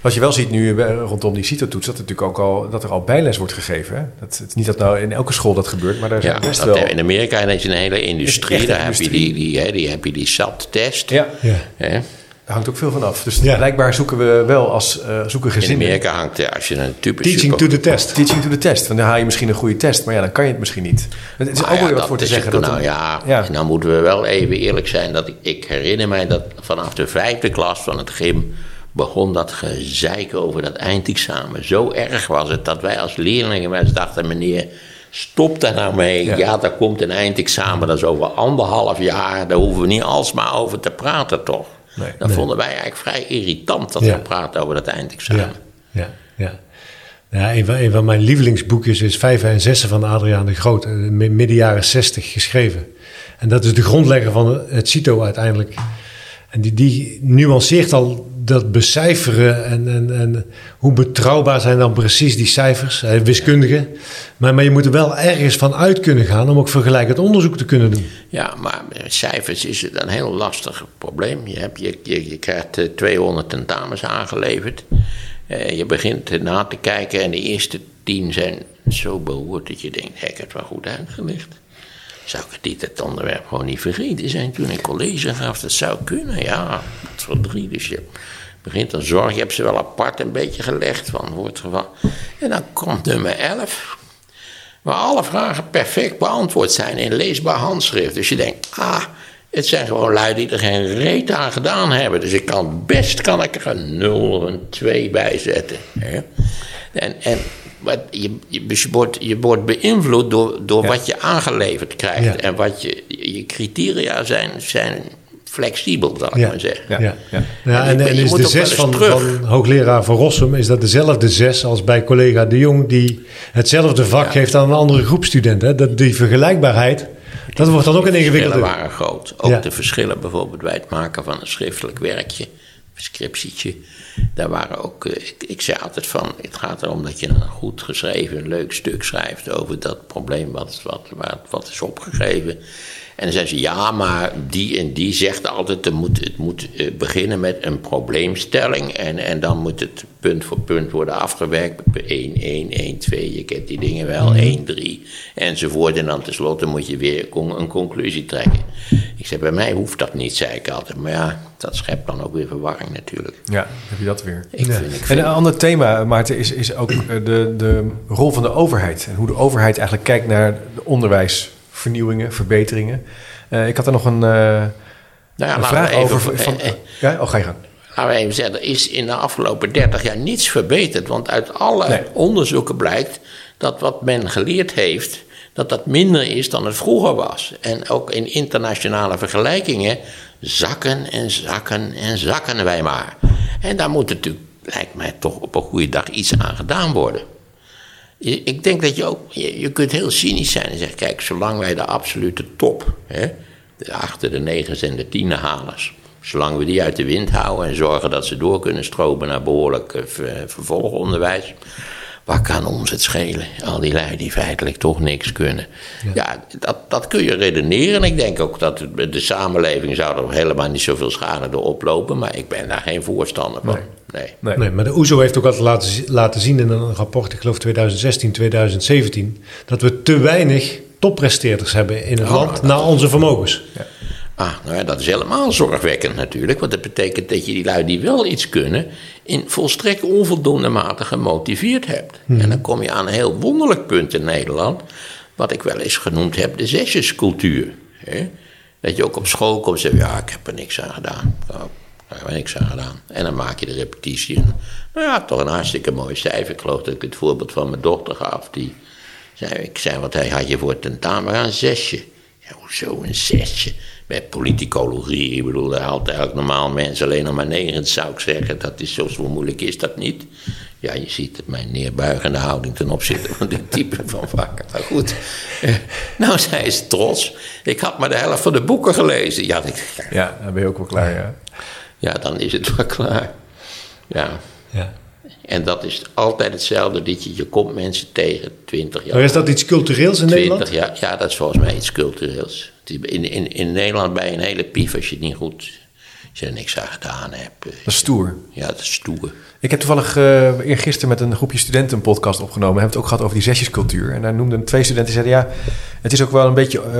Wat je wel ziet nu eh, rondom die CITO-toets, dat, er natuurlijk ook al, dat er al bijles wordt gegeven. Hè? Dat, het is niet dat nou in elke school dat gebeurt, maar daar zijn ja, best wel... In Amerika is een hele industrie, daar heb je die, die, hè, die, heb je die SAT-test. Ja. Ja. Hè? Daar hangt ook veel van af. Dus Ja. blijkbaar zoeken we wel als uh, zoeken In gezinnen... Amerika hangt, eh, als je een type Teaching to the test. Teaching to the test. Want dan haal je misschien een goede test, maar ja, dan kan je het misschien niet. Het is Maar ook ja, wel wat voor te zeggen. het- Dat nou een- ja, Ja. en dan moeten we wel even eerlijk zijn. Dat ik, ik herinner mij dat vanaf de vijfde klas van het gym begon dat gezeik over dat eindexamen. Zo erg was het dat wij als leerlingen wel eens dachten, meneer, stop daar nou mee. Ja. Ja, daar komt een eindexamen, dat is over anderhalf jaar. Daar hoeven we niet alsmaar over te praten, toch? Nee. dat vonden wij eigenlijk vrij irritant dat Ja. we praten over dat eindexamen. Ja, ja, ja. een, van, een van mijn lievelingsboekjes is Vijven en Zessen van Adriaan de Groot, eh, mi- midden jaren 60 geschreven. En dat is de grondlegger van het CITO uiteindelijk. En die, die nuanceert al dat becijferen en, en, en hoe betrouwbaar zijn dan precies die cijfers, eh, wiskundige. Maar, maar je moet er wel ergens van uit kunnen gaan om ook vergelijkend onderzoek te kunnen doen. Ja, maar met cijfers is het een heel lastig probleem. Je, hebt, je, je, krijgt eh, 200 tentamens aangeleverd. Eh, je begint eh, na te kijken en de eerste tien zijn zo beroerd dat je denkt, heb ik het wel goed uitgelicht? Zou ik dit het onderwerp gewoon niet vergeten zijn toen ik college gaf? Dat zou kunnen, ja. Dat voor drie, dus je begint dan zorg. Je hebt ze wel apart een beetje gelegd van het geval. En dan komt nummer 11. Waar alle vragen perfect beantwoord zijn in leesbaar handschrift. Dus je denkt, ah, het zijn gewoon lui die er geen reet aan gedaan hebben. Dus ik kan best kan ik er een 0 of een 2 bij zetten. Hè? En, en je, je, dus je, wordt, je wordt beïnvloed door, door Ja. wat je aangeleverd krijgt. Ja. En wat je, je criteria zijn, zijn flexibel, zal ik Ja. maar zeggen. Ja. Ja, ja. ja. En is de zes van, van hoogleraar Van Rossum, is dat dezelfde zes als bij collega De Jong, die hetzelfde vak geeft aan een andere groep studenten. hè? Dat, die vergelijkbaarheid, dat wordt dan ook een De verschillen ingewikkelde. waren groot. Ook Ja. de verschillen bijvoorbeeld bij het maken van een schriftelijk werkje, scriptietje. Daar waren ook, eh, ik, ik zei altijd van, het gaat erom dat je een goed geschreven, leuk stuk schrijft over dat probleem wat, wat, wat, wat is opgegeven. En dan zei ze, ja, maar die en die zegt altijd, het moet, het moet eh, beginnen met een probleemstelling. En, en dan moet het punt voor punt worden afgewerkt. 1, 1, 1, 2, je kent die dingen wel, 1, 3, enzovoort. En dan tenslotte moet je weer een conclusie trekken. Ik zei, bij mij hoeft dat niet, zei ik altijd. Maar ja, dat schept dan ook weer verwarring natuurlijk. Ja, heb je dat weer. Ik vind, ik En een ander thema, Maarten, is, is ook eh, de, de rol van de overheid. En hoe de overheid eigenlijk kijkt naar de onderwijsvernieuwingen, verbeteringen. Eh, ik had er nog een, eh, nou een vraag even- over. Van, eh, eh, ja? Oh, ga je gang. Laten we even zeggen, er is in de afgelopen 30 jaar niets verbeterd. Want uit alle Nee. onderzoeken blijkt dat wat men geleerd heeft, dat dat minder is dan het vroeger was. En ook in internationale vergelijkingen zakken en zakken en zakken wij maar. En daar moet natuurlijk, lijkt mij, toch op een goede dag iets aan gedaan worden. Ik denk dat je ook, je, kunt heel cynisch zijn en zeggen, kijk, zolang wij de absolute top, hè, de achter de negens en de tienen halers, zolang we die uit de wind houden en zorgen dat ze door kunnen stromen naar behoorlijk eh, ver- vervolgonderwijs, wat kan ons het schelen? Al die lui die feitelijk toch niks kunnen. Ja, dat, dat kun je redeneren. En ik denk ook dat de samenleving zou er helemaal niet zoveel schade door oplopen, maar ik ben daar geen voorstander van. Nee. Nee. Nee, maar de OESO heeft ook altijd laten, laten zien in een rapport, ik geloof 2016, 2017, dat we te weinig toppresteerders hebben in het Oh, land naar onze vermogens. Ah, nou ja, dat is helemaal zorgwekkend natuurlijk. Want dat betekent dat je die lui die wel iets kunnen... in volstrekt onvoldoende mate gemotiveerd hebt. En dan kom je aan een heel wonderlijk punt in Nederland... wat ik wel eens genoemd heb, de zesjescultuur. Hè? Dat je ook op school komt en zegt... ja, ik heb er niks aan gedaan. Nou, daar heb ik niks aan gedaan. En dan maak je de repetitie. En, nou ja, toch een hartstikke mooi cijfer. Ik geloof dat ik het voorbeeld van mijn dochter gaf. Die zei, ik zei, wat hij had je voor tentamen? Een zesje. Ja, hoezo een zesje? Bij politicologie, ik bedoel, daar haalt eigenlijk normaal mensen alleen nog maar negen, zou ik zeggen. Dat is zo, zo moeilijk is dat niet. Ja, je ziet mijn neerbuigende houding ten opzichte van dit type van vakken. Maar goed, nou, zij is trots. Ik had maar de helft van de boeken gelezen. Ja, ik, Ja, dan ben je ook wel klaar, ja. ja dan is het wel klaar. Ja. Ja. En dat is altijd hetzelfde. Dat je, je komt mensen tegen 20 jaar. Maar is dat iets cultureels in 20 Nederland? jaar. Ja, dat is volgens mij iets cultureels. In, in, in Nederland je een hele pief als je het niet goed. Als je er niks aan gedaan hebt. Dat is stoer. Ja, dat is stoer. Ik heb toevallig eh eergisteren met een groepje studenten een podcast opgenomen. We hebben het ook gehad over die zesjescultuur. En daar noemden twee studenten, die zeiden ja, het is ook wel een beetje eh,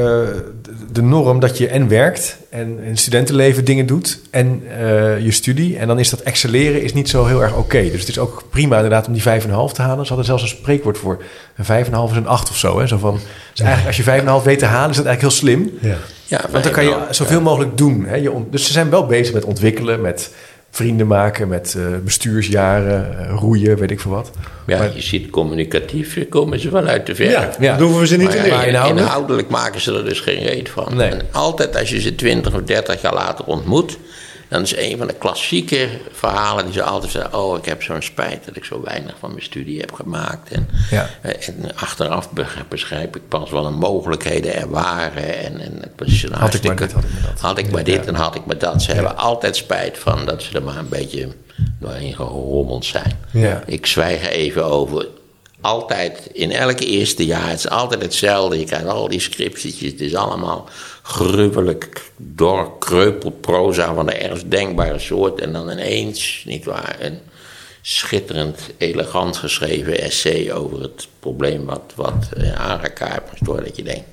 de- norm dat je en werkt en in het studentenleven dingen doet en eh, je studie. En dan is dat excelleren is niet zo heel erg oké. Dus het is ook prima inderdaad om die 5,5 te halen. Ze hadden zelfs een spreekwoord voor. Een 5,5 is een 8 of zo. Hè? zo van, dus eigenlijk als je 5,5 weet te halen, is dat eigenlijk heel slim. Ja. Ja, Want dan kan je zoveel mogelijk doen. Hè? Je dus ze zijn wel bezig met ontwikkelen, met vrienden maken, met eh, bestuursjaren, eh, roeien, weet ik veel wat. Ja, Maar- je ziet communicatief komen ze wel uit de verf. Ja, Ja. dat hoeven we ze niet Maar te leren. Inhoudelijk? inhoudelijk? maken ze er dus geen reet van. Nee. En altijd als je ze 20 of 30 jaar later ontmoet, dan is een van de klassieke verhalen die ze altijd zeggen: Oh, ik heb zo'n spijt dat ik zo weinig van mijn studie heb gemaakt. En, Ja. eh, en achteraf be- beschrijf ik pas wel de mogelijkheden er waren. En, en het was een Had ik maar dit, had ik maar dat. Had ik maar dit en had ik maar dat. Ze hebben altijd spijt van dat ze er maar een beetje doorheen gerommeld zijn. Ja. Ik zwijg er even over. Altijd, in elk eerste jaar, het is altijd hetzelfde. Je krijgt al die scriptietjes. Het is allemaal gruwelijk doorkreupeld proza van de ergst denkbare soort. En dan ineens, nietwaar, een schitterend, elegant geschreven essay over het probleem wat, wat eh, aangekaart moest worden. Dat je denkt,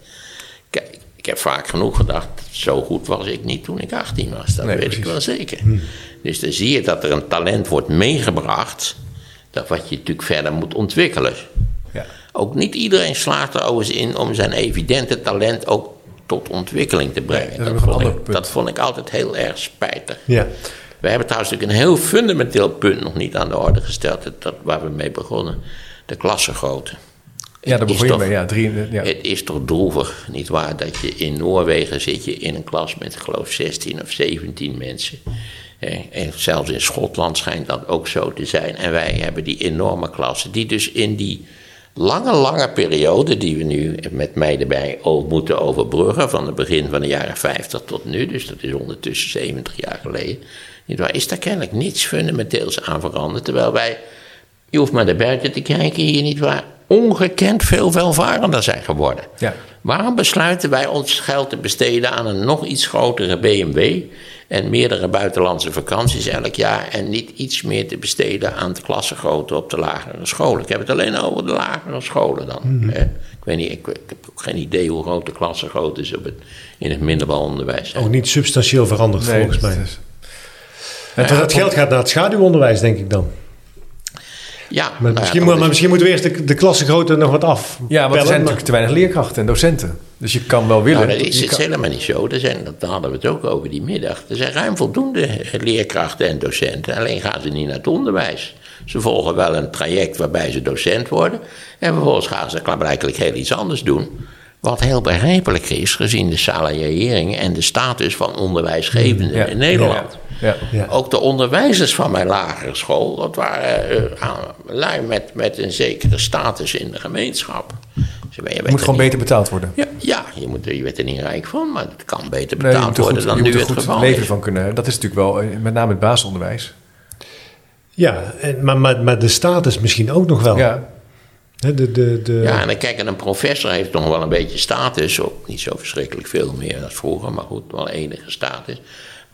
kijk, ik heb vaak genoeg gedacht, zo goed was ik niet toen ik 18 was. Dat Nee, weet precies. ik wel zeker. Dus dan zie je dat er een talent wordt meegebracht, dat wat je natuurlijk verder moet ontwikkelen. Ja. Ook niet iedereen slaagt er overigens in om zijn evidente talent ook tot ontwikkeling te brengen. Dat vond ik, punt. dat vond ik altijd heel erg spijtig. Ja. We hebben trouwens natuurlijk een heel fundamenteel punt nog niet aan de orde gesteld, dat, waar we mee begonnen: de klassengrootte. Ja, daar begon je toch- mee. Ja, drie, ja. Het is toch droevig, nietwaar, dat je in Noorwegen zit je in een klas met, geloof, 16 of 17 mensen. En zelfs in Schotland schijnt dat ook zo te zijn. En wij hebben die enorme klassen, die dus in die lange, lange periode, die we nu met mij erbij moeten overbruggen, van het begin van de jaren 50 tot nu, dus dat is ondertussen 70 jaar geleden, is daar kennelijk niets fundamenteels aan veranderd. Terwijl wij je hoeft maar naar buiten te kijken hier niet waar. Ongekend veel welvarender zijn geworden. Ja. Waarom besluiten wij ons geld te besteden aan een nog iets grotere BMW en meerdere buitenlandse vakanties elk jaar en niet iets meer te besteden aan de klassengrootte op de lagere scholen? Ik heb het alleen over de lagere scholen dan. hè. Ik weet niet, ik, ik heb ook geen idee hoe groot de klassengrootte is op het, in het middelbaar onderwijs. Ook niet substantieel veranderd Nee, volgens dat mij. is- Want dat geld gaat naar het schaduwonderwijs, denk ik dan. Ja, Maar, nou ja, misschien, moet- maar misschien moeten we eerst de, de klassengrootte nog wat af. Ja, want er zijn natuurlijk te weinig leerkrachten en docenten. Dus je kan wel willen. Nou, dat is het kan- helemaal niet zo. Er zijn, dat hadden we het ook over die middag. Er zijn ruim voldoende leerkrachten en docenten. Alleen gaan ze niet naar het onderwijs. Ze volgen wel een traject waarbij ze docent worden. En vervolgens gaan ze blijkbaar heel iets anders doen. Wat heel begrijpelijk is, gezien de salariering en de status van onderwijsgevenden Ja, in Nederland. Ja. Ja. Ook de onderwijzers van mijn lagere school, dat waren eh, aan- lui met, met een zekere status in de gemeenschap. Je Het moet gewoon beter betaald worden. ja, ja je, moet, je wordt er niet rijk van, maar het kan beter betaald worden goed, dan je nu moet er het goed geval leven is. van kunnen. Dat is natuurlijk wel, eh, met name het basisonderwijs. Ja, en, maar, maar, maar de status misschien ook nog wel. Ja, Hè, De, de, de, Ja, en dan kijk, en een professor heeft nog wel een beetje status. Ook niet zo verschrikkelijk veel meer dan vroeger, maar goed, wel enige status.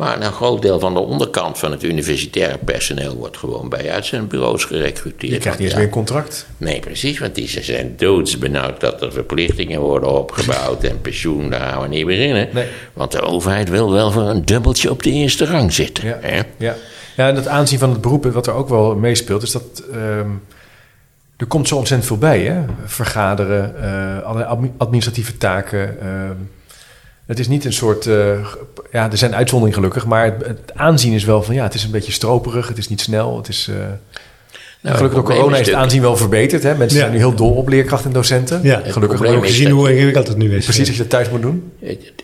Maar een groot deel van de onderkant van het universitaire personeel wordt gewoon bij uitzendbureaus gerecruiteerd. je krijgt niet eens meer een contract. Nee, precies, want die ze zijn doodsbenauwd dat er verplichtingen worden opgebouwd en pensioen, daar gaan we niet beginnen. Nee. Want de overheid wil wel voor een dubbeltje op de eerste rang zitten. Ja. Hè? Ja. ja, en dat aanzien van het beroep, wat er ook wel meespeelt, is dat ehm, er komt zo ontzettend veel bij. Hè? Vergaderen, eh, allerlei admi- administratieve taken. ehm. Het is niet een soort, eh, ja, er zijn uitzonderingen gelukkig, maar het, aanzien is wel van, ja, het is een beetje stroperig, het is niet snel, het is... eh, Nou, Gelukkig door corona is het aanzien wel verbeterd. Hè? Mensen zijn nu heel dol op leerkrachten en docenten. Ja, Gelukkig ook gezien hoe ingewikkeld het nu is. Precies, als je het thuis moet doen.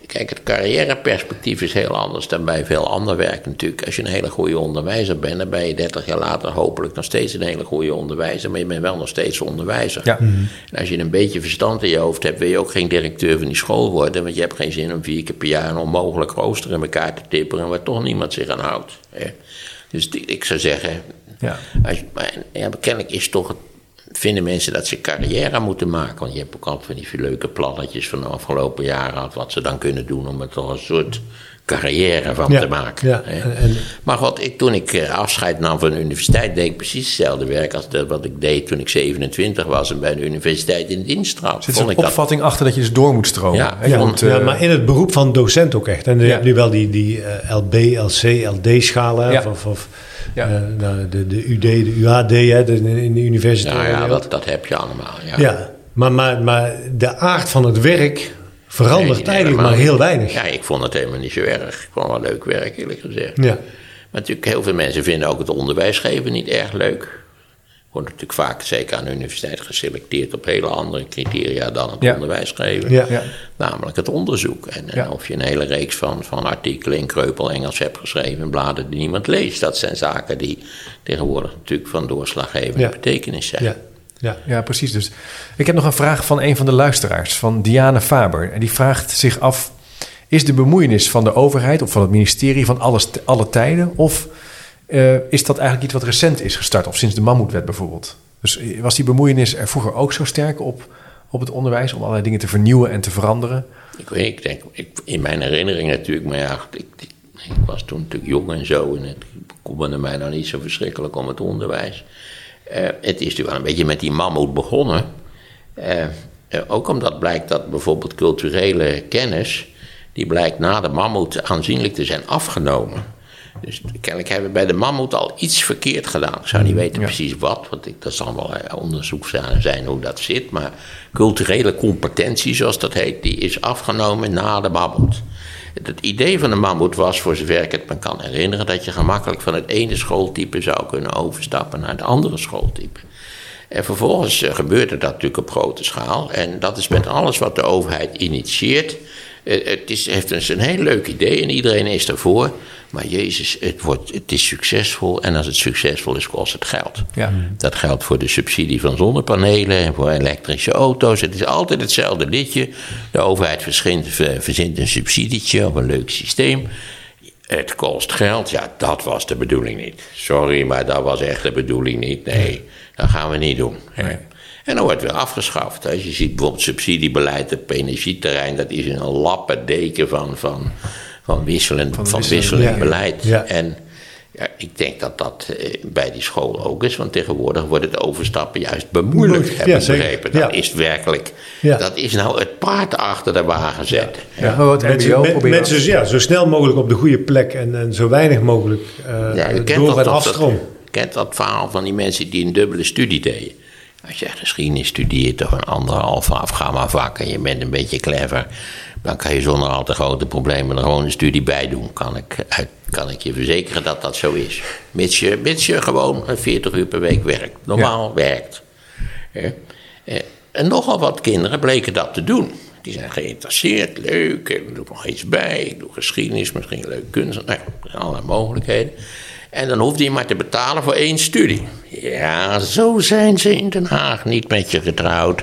Kijk, het carrièreperspectief is heel anders dan bij veel ander werk natuurlijk. Als je een hele goede onderwijzer bent, dan ben je 30 jaar later hopelijk nog steeds een hele goede onderwijzer. Maar je bent wel nog steeds onderwijzer. Ja. En als je een beetje verstand in je hoofd hebt, wil je ook geen directeur van die school worden. Want je hebt geen zin om vier keer per jaar een onmogelijk rooster in elkaar te tipperen waar toch niemand zich aan houdt. Dus ik zou zeggen, ja. Als, maar, ja, kennelijk is toch het, vinden mensen dat ze carrière moeten maken. Want je hebt ook altijd van die leuke plannetjes van de afgelopen jaren gehad, wat ze dan kunnen doen om er toch een soort carrière van te maken. Ja, en, maar wat ik, toen ik eh, afscheid nam van de universiteit, deed ik precies hetzelfde werk als dat wat ik deed toen ik 27 was en bij de universiteit in dienst trad. Zit er een opvatting achter dat je dus door moet stromen? Ja, ja, ja, maar in het beroep van docent ook echt. En je hebt nu wel die, die uh, LB, LC, LD-schalen. Of, of ja. Uh, nou, de, de UD, de UAD, hè, de, in de universiteit. Ja, ja dat, dat heb je allemaal. Ja, ja maar, maar, maar de aard van het werk verandert nee, eigenlijk maar heel weinig. Ja, ik vond het helemaal niet zo erg. Ik vond het wel leuk werk, eerlijk gezegd. Ja. Maar natuurlijk, heel veel mensen vinden ook het onderwijs geven niet erg leuk. Wordt natuurlijk vaak, zeker aan de universiteit, geselecteerd op hele andere criteria dan het onderwijs geven. Ja. Namelijk het onderzoek. En, en of je een hele reeks van, van artikelen in kreupel Engels hebt geschreven in bladen die niemand leest. Dat zijn zaken die tegenwoordig natuurlijk van doorslaggevende betekenis zijn. Ja. Ja. precies. Dus ik heb nog een vraag van een van de luisteraars, van Diane Faber. En die vraagt zich af: is de bemoeienis van de overheid of van het ministerie van alles, alle tijden? Of uh, is dat eigenlijk iets wat recent is gestart, of sinds de Mammoetwet bijvoorbeeld? Dus eh, was die bemoeienis er vroeger ook zo sterk op, op het onderwijs om allerlei dingen te vernieuwen en te veranderen? Ik weet, ik denk, ik, in mijn herinnering natuurlijk, maar ja, ik, ik, ik was toen natuurlijk jong en zo en het bekommerde mij nou niet zo verschrikkelijk om het onderwijs. Uh, het is natuurlijk wel een beetje met die mammoet begonnen. Uh, ook omdat blijkt dat bijvoorbeeld culturele kennis, die blijkt na de mammoet aanzienlijk te zijn afgenomen. Dus kennelijk hebben we bij de mammoet al iets verkeerd gedaan. Ik zou niet weten precies wat, want ik, dat zal wel onderzoek zijn hoe dat zit. Maar culturele competentie, zoals dat heet, die is afgenomen na de mammoet. Het idee van de mammoet was, voor zover ik het me kan herinneren, dat je gemakkelijk van het ene schooltype zou kunnen overstappen naar het andere schooltype. En vervolgens eh, gebeurde dat natuurlijk op grote schaal. En dat is met alles wat de overheid initieert. Eh, het is, heeft dus een heel leuk idee en iedereen is ervoor. Maar Jezus, het, wordt, het is succesvol en als het succesvol is, kost het geld. Ja. Dat geldt voor de subsidie van zonnepanelen en voor elektrische auto's. Het is altijd hetzelfde liedje. De overheid verzint een subsidietje of een leuk systeem. Het kost geld. Ja, dat was de bedoeling niet. Sorry, maar dat was echt de bedoeling niet. Nee, dat gaan we niet doen. Nee. En dan wordt het weer afgeschaft. Als je ziet bijvoorbeeld subsidiebeleid op energieterrein, dat is een lappendeken van, van, van wisselend, van, van wisselend beleid. En ja, ik denk dat dat eh, bij die school ook is, want tegenwoordig wordt het overstappen juist bemoeilijkt, heb ik begrepen. Dat is werkelijk, dat is nou het paard achter de wagen zetten. Ja, ja. mensen, mensen ja, zo snel mogelijk op de goede plek en, en zo weinig mogelijk uh, door het afstroom. Je kent dat verhaal van die mensen die een dubbele studie deden. Als je geschiedenis studeert of een anderhalf afgamma vak en je bent een beetje clever, dan kan je zonder al te grote problemen er gewoon een studie bij doen. Kan ik, kan ik je verzekeren dat dat zo is. Mits je, mits je gewoon 40 uur per week werkt. Normaal werkt. Eh, en nogal wat kinderen bleken dat te doen. Die zijn geïnteresseerd, leuk, ik doe nog iets bij, ik doe geschiedenis, misschien leuk kunst, nou, allerlei mogelijkheden. En dan hoefde je maar te betalen voor één studie. Ja, zo zijn ze in Den Haag niet met je getrouwd.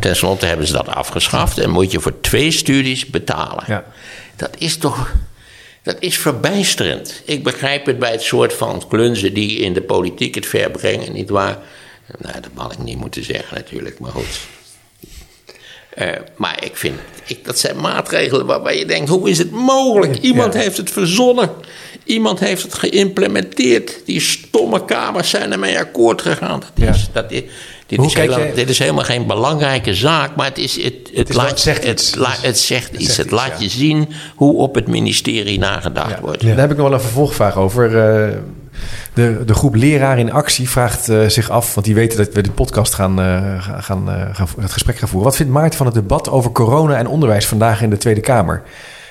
Ten slotte hebben ze dat afgeschaft en moet je voor twee studies betalen. Ja. Dat is toch. Dat is verbijsterend. Ik begrijp het bij het soort van klunzen die in de politiek het verbrengen, nietwaar? Nou, dat had ik niet moeten zeggen natuurlijk, maar goed. Uh, maar ik vind, ik, dat zijn maatregelen waarbij je denkt: hoe is het mogelijk? Iemand heeft het verzonnen. Iemand heeft het geïmplementeerd. Die stomme kamers zijn ermee akkoord gegaan. Dat is, dat is, dit, is dit, is helemaal geen belangrijke zaak, maar het, is, het, het, laat, zegt iets. Het, zegt iets. Het laat je zien hoe op het ministerie nagedacht wordt. Daar heb ik nog wel een vervolgvraag over. Uh, de, de groep Leraar in Actie vraagt uh, zich af, want die weten dat we de podcast gaan, uh, gaan, gaan, het gesprek gaan voeren. Wat vindt Maarten van het debat over corona en onderwijs vandaag in de Tweede Kamer?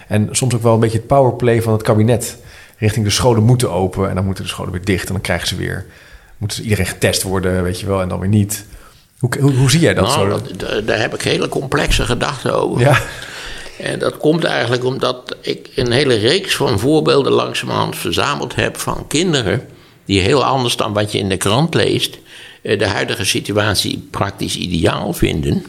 En soms ook wel een beetje het powerplay van het kabinet richting de scholen moeten open en dan moeten de scholen weer dicht en dan krijgen ze weer moet iedereen getest worden, weet je wel, en dan weer niet. Hoe, hoe, hoe zie jij dat Nou, zo? dat- daar- daar heb ik hele complexe gedachten over. Ja, En dat komt eigenlijk omdat ik een hele reeks van voorbeelden langzamerhand verzameld heb van kinderen die heel anders dan wat je in de krant leest, eh, de huidige situatie praktisch ideaal vinden.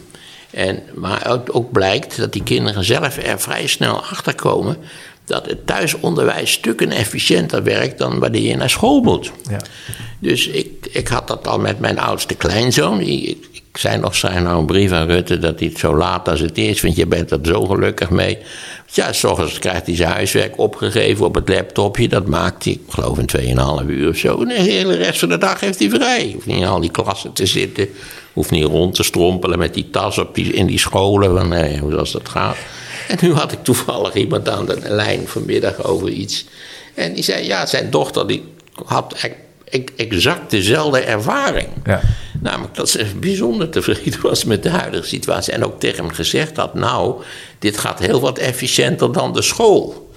En, maar ook, ook blijkt dat die kinderen zelf er vrij snel achter komen dat het thuisonderwijs stukken efficiënter werkt dan wanneer je naar school moet. ja. Dus ik, ik had dat al met mijn oudste kleinzoon. Ik, ik, zei nog, schrijf nou een brief aan Rutte dat hij het zo laat als het is, want je bent er zo gelukkig mee. Ja, s ochtends krijgt hij zijn huiswerk opgegeven op het laptopje. Dat maakt hij, ik geloof, in 2,5 uur of zo. En de hele rest van de dag heeft hij vrij. Hoeft niet in al die klassen te zitten. Hoeft niet rond te strompelen met die tas op die, in die scholen. Van, nee, hoe dat gaat. En nu had ik toevallig iemand aan de lijn vanmiddag over iets. En die zei, ja, zijn dochter die had e- exact dezelfde ervaring. Ja. Namelijk dat ze bijzonder tevreden was met de huidige situatie. En ook tegen hem gezegd had, nou, dit gaat heel wat efficiënter dan de school.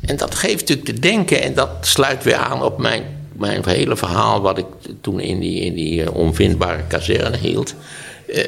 En dat geeft natuurlijk te denken, en dat sluit weer aan op mijn, mijn hele verhaal... wat ik toen in die, in die eh, onvindbare kazerne hield. Eh,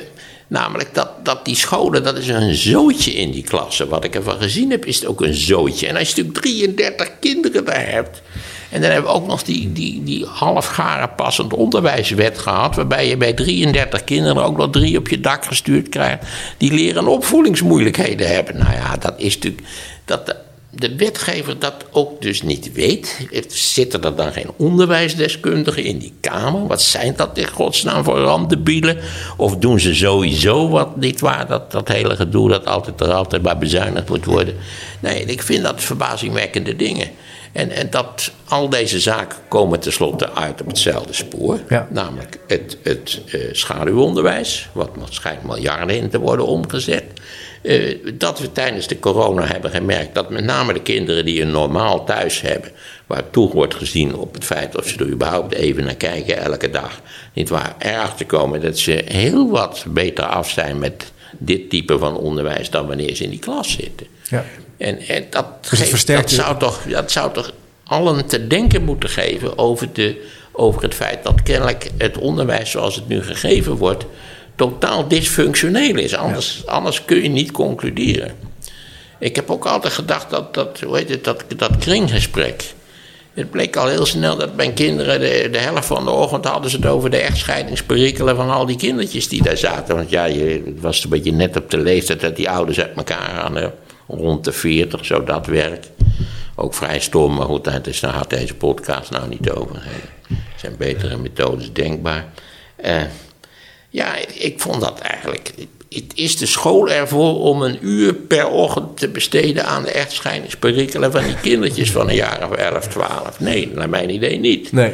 namelijk dat, dat die scholen, dat is een zootje in die klassen. Wat ik ervan gezien heb, is het ook een zootje. En als je natuurlijk 33 kinderen daar hebt... En dan hebben we ook nog die, die, die halfgare passend onderwijswet gehad... waarbij je bij 33 kinderen ook nog drie op je dak gestuurd krijgt... die leren opvoedingsmoeilijkheden hebben. Nou ja, dat is natuurlijk... Dat de, wetgever dat ook dus niet weet. Zitten er dan geen onderwijsdeskundigen in die kamer? Wat zijn dat in godsnaam voor randebielen? Of doen ze sowieso wat niet waar? Dat, dat hele gedoe dat altijd er altijd bij bezuinigd moet worden. Nee, ik vind dat verbazingwekkende dingen. En, en dat al deze zaken komen tenslotte uit op hetzelfde spoor. Ja. Namelijk het, het eh, schaduwonderwijs, wat schijnt miljarden in te worden omgezet. Eh, dat we tijdens de corona hebben gemerkt dat met name de kinderen die een normaal thuis hebben, waar toe wordt gezien op het feit of ze er überhaupt even naar kijken elke dag, niet waar, erachter komen dat ze heel wat beter af zijn met dit type van onderwijs dan wanneer ze in die klas zitten. Ja. En, en dat, Dus geeft- dat, zou toch, dat zou toch allen te denken moeten geven over, de, over het feit dat kennelijk het onderwijs zoals het nu gegeven wordt totaal dysfunctioneel is. Anders, anders kun je niet concluderen. Ik heb ook altijd gedacht dat, dat, hoe heet het, dat, dat kringgesprek. Het bleek al heel snel dat mijn kinderen de, de helft van de ochtend hadden ze het over de echtscheidingsperikelen van al die kindertjes die daar zaten. Want ja, je het was een beetje net op de leeftijd dat die ouders uit elkaar hadden. Rond de 40, zo dat werk. Ook vrij stom, maar goed, daar had deze podcast nou niet over. Er zijn betere methodes denkbaar. Eh, ja, ik, vond dat eigenlijk. Het is de school ervoor om een uur per ochtend te besteden aan de echtscheidingsperikelen van die kindertjes van een jaar of 11, 12? Nee, naar mijn idee niet. Nee.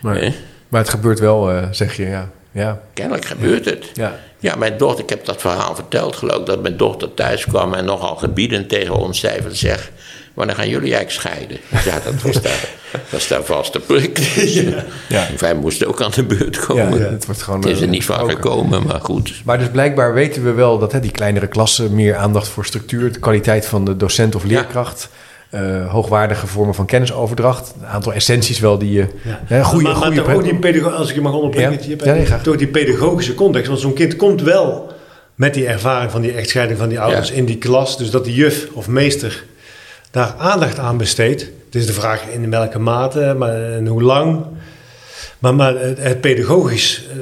Maar, Nee. maar het gebeurt wel, eh, zeg je, ja. Ja. Kennelijk gebeurt het. Ja. Ja, mijn dochter, ik heb dat verhaal verteld, geloof ik, dat mijn dochter thuis kwam en nogal gebiedend tegen ons zei: van, Zeg, wanneer gaan jullie eigenlijk scheiden? Ja, dat was daar, dat was daar vast de prik. Ja. Wij moesten ook aan de beurt Ja, komen. het wordt gewoon. Het is er eh, niet van gekomen, maar goed. Maar dus blijkbaar weten we wel dat hè, die kleinere klassen meer aandacht voor structuur, de kwaliteit van de docent of leerkracht, eh, hoogwaardige vormen van kennisoverdracht, een aantal essenties wel die je. hè, goede, maar, maar goede die pedago- als ik je mag onderbreken, Ja. Toch die pedagogische context. Want zo'n kind komt wel met die ervaring van die echtscheiding van die ouders Ja. in die klas. Dus dat die juf of meester daar aandacht aan besteedt. Het is de vraag in welke mate maar, en hoe lang. Maar, maar het, het pedagogisch eh,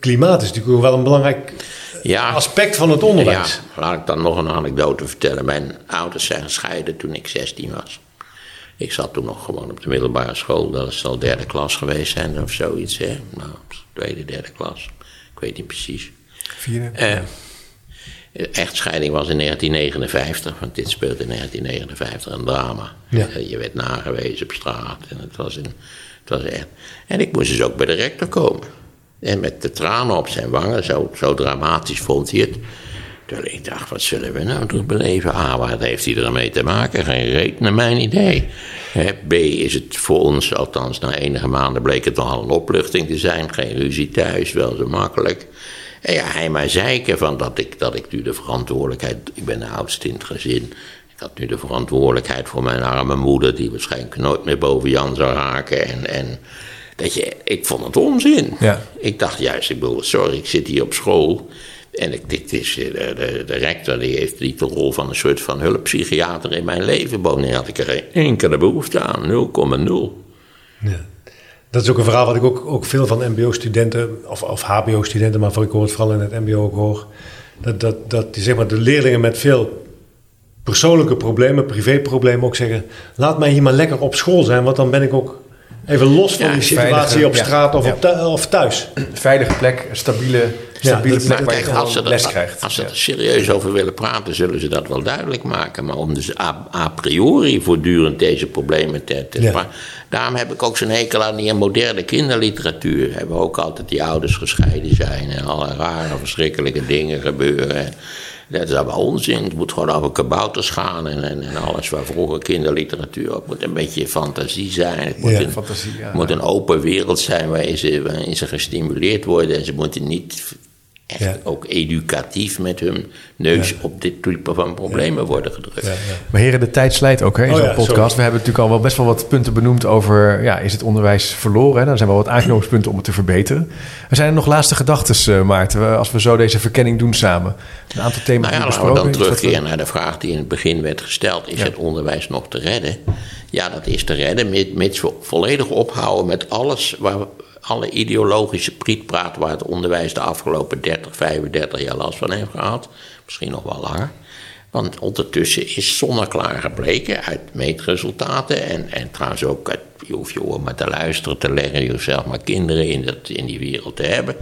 klimaat is natuurlijk wel een belangrijk Ja, aspect van het ja, onderwijs. laat ik dan nog een anekdote vertellen. Mijn ouders zijn gescheiden toen ik 16 was. Ik zat toen nog gewoon op de middelbare school. Dat zal derde klas geweest zijn of zoiets. Hè? Nou, tweede, derde klas. Ik weet niet precies. Vierde. Eh, echtscheiding was in 1959, want dit speelt in 1959 een drama. Ja. Eh, je werd nagewezen op straat en het was, een, het was echt. En ik moest dus ook bij de rector komen. En met de tranen op zijn wangen, zo, zo dramatisch vond hij het. Terwijl ik dacht, wat zullen we nou toch beleven? A, wat heeft hij ermee te maken? Geen reet naar mijn idee. B, is het voor ons, althans na enige maanden bleek het nogal een opluchting te zijn. Geen ruzie thuis, wel zo makkelijk. En ja, hij maar zeiken van dat ik, dat ik nu de verantwoordelijkheid... Ik ben de oudste in het gezin. Ik had nu de verantwoordelijkheid voor mijn arme moeder... die waarschijnlijk nooit meer boven Jan zou raken. En, en Dat je, ik vond het onzin. Ja. Ik dacht juist, ik bedoel, sorry, ik zit hier op school. En ik, dit is, eh, de, de, de rector die heeft niet de rol van een soort van hulppsychiater in mijn leven. Bovendien had ik er geen enkele behoefte aan, 0,0. Ja. Dat is ook een verhaal wat ik ook, ook veel van MBO-studenten, of, of HBO-studenten, maar voor ik hoor het vooral in het MBO ook hoor. Dat, dat, dat die, zeg maar, de leerlingen met veel persoonlijke problemen, privéproblemen ook zeggen: laat mij hier maar lekker op school zijn, want dan ben ik ook even los van Ja, die situatie veilige- op ja. straat of, Ja. op thu- of thuis. Veilige plek, een stabiele, stabiele dat- plek waar je ze, les krijgt. als ze Ja. er serieus over willen praten, zullen ze dat wel duidelijk maken. Maar om dus a, a priori voortdurend deze problemen te, te Ja. spra- Daarom heb ik ook zo'n hekel aan die moderne kinderliteratuur. Hebben ook altijd die ouders gescheiden zijn en alle rare, verschrikkelijke dingen gebeuren. Dat is allemaal onzin. Het moet gewoon over kabouters gaan en, en, en alles waar vroeger kinderliteratuur op moet. Een beetje fantasie zijn. Het moet, Ja, een, fantasie, ja. moet een open wereld zijn waarin ze, waarin ze gestimuleerd worden. En ze moeten niet echt Ja. ook educatief met hun neus op dit type van problemen worden gedrukt. Ja, ja. Maar heren, de tijd slijt ook hè, in Oh zo'n ja, podcast. sorry. We hebben natuurlijk al wel best wel wat punten benoemd over... Ja, is het onderwijs verloren? Hè? Dan zijn wel wat aanknopingspunten om het te verbeteren. Er zijn er nog laatste gedachten, eh, Maarten... als we zo deze verkenning doen samen. Een aantal thema's Nou ja, die laten we dan besproken. We- terugkeren naar de vraag die in het begin werd gesteld. Is Ja. het onderwijs nog te redden? Ja, dat is te redden, mi- mits we volledig ophouden met alles... Waar, alle ideologische prietpraat waar het onderwijs de afgelopen 30, 35 jaar last van heeft gehad. Misschien nog wel langer. Want ondertussen is zonneklaar gebleken uit meetresultaten. En, en trouwens ook, je hoeft je oor maar te luisteren, te leggen, jezelf maar kinderen in, dat, in die wereld te hebben.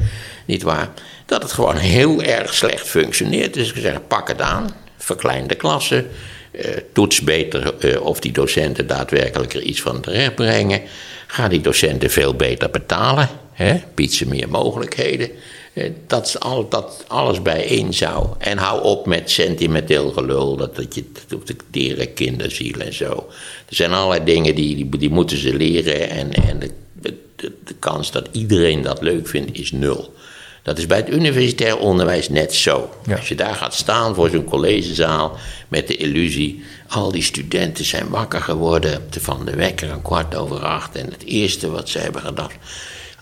Niet waar? Dat het gewoon heel erg slecht functioneert. Dus ik zeg, pak het aan, verklein de klassen. eh, toets beter eh, of die docenten daadwerkelijk er iets van terecht brengen. Ga die docenten veel beter betalen. Hè? Bied ze meer mogelijkheden. Eh, dat, dat alles bijeen zou. En hou op met sentimenteel gelul. Dat, dat je dat de tere kinderziel en zo. Er zijn allerlei dingen die, die, moeten ze leren. En, en de, de, de kans dat iedereen dat leuk vindt is nul. Dat is bij het universitair onderwijs net zo. Ja. Als je daar gaat staan voor zo'n collegezaal met de illusie... al die studenten zijn wakker geworden van de wekker een kwart over acht... en het eerste wat ze hebben gedacht...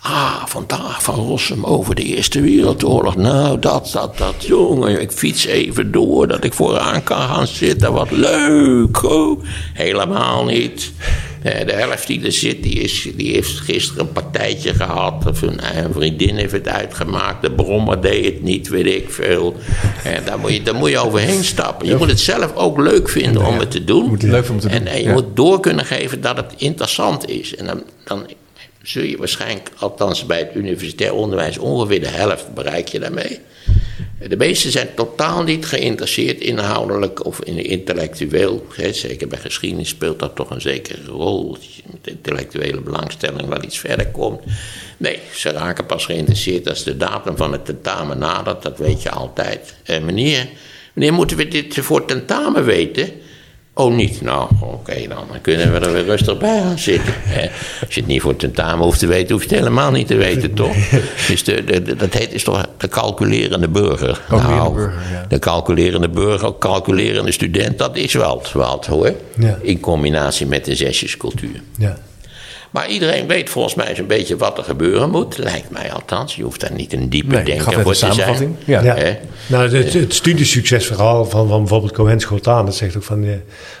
Ah, vandaag van Rossum over de Eerste Wereldoorlog. Nou, dat, dat, dat, jongen. Ik fiets even door dat ik vooraan kan gaan zitten. Wat leuk. Oh, helemaal niet. Eh, De helft die er zit, die, is, die heeft gisteren een partijtje gehad. Of een, een vriendin heeft het uitgemaakt. De brommer deed het niet, weet ik veel. En daar, moet je, daar moet je overheen stappen. Je moet het zelf ook leuk vinden om het te doen. moet het leuk vinden om te en, doen, En je ja. moet door kunnen geven dat het interessant is. En dan, dan zul je waarschijnlijk, althans bij het universitair onderwijs, ongeveer de helft bereik je daarmee. De meesten zijn totaal niet geïnteresseerd inhoudelijk of in intellectueel. Hè, zeker bij geschiedenis speelt dat toch een zekere rol. Met intellectuele belangstelling wel iets verder komt. Nee, ze raken pas geïnteresseerd als de datum van het tentamen nadert. Dat weet je altijd. Eh, meneer, meneer, moeten we dit voor tentamen weten? Oh, niet? Nou, oké dan. Dan kunnen we er weer rustig bij gaan zitten. Hè. Als je het niet voor tentamen hoeft te weten, hoef je het helemaal niet te weten, toch? Dus de, de, de- dat heet is toch de calculerende burger. Calculerende burger, ja. De calculerende burger, calculerende student, dat is wel wat, hoor. Ja. In combinatie met de zesjescultuur. Ja. Maar iedereen weet volgens mij zo'n beetje wat er gebeuren moet. Lijkt mij althans. Je hoeft daar niet een diepe Nee, denker voor een te zijn. Ja. Nou, het, het studiesuccesverhaal van, van bijvoorbeeld Cohen Schotaan, dat zegt ook van, eh,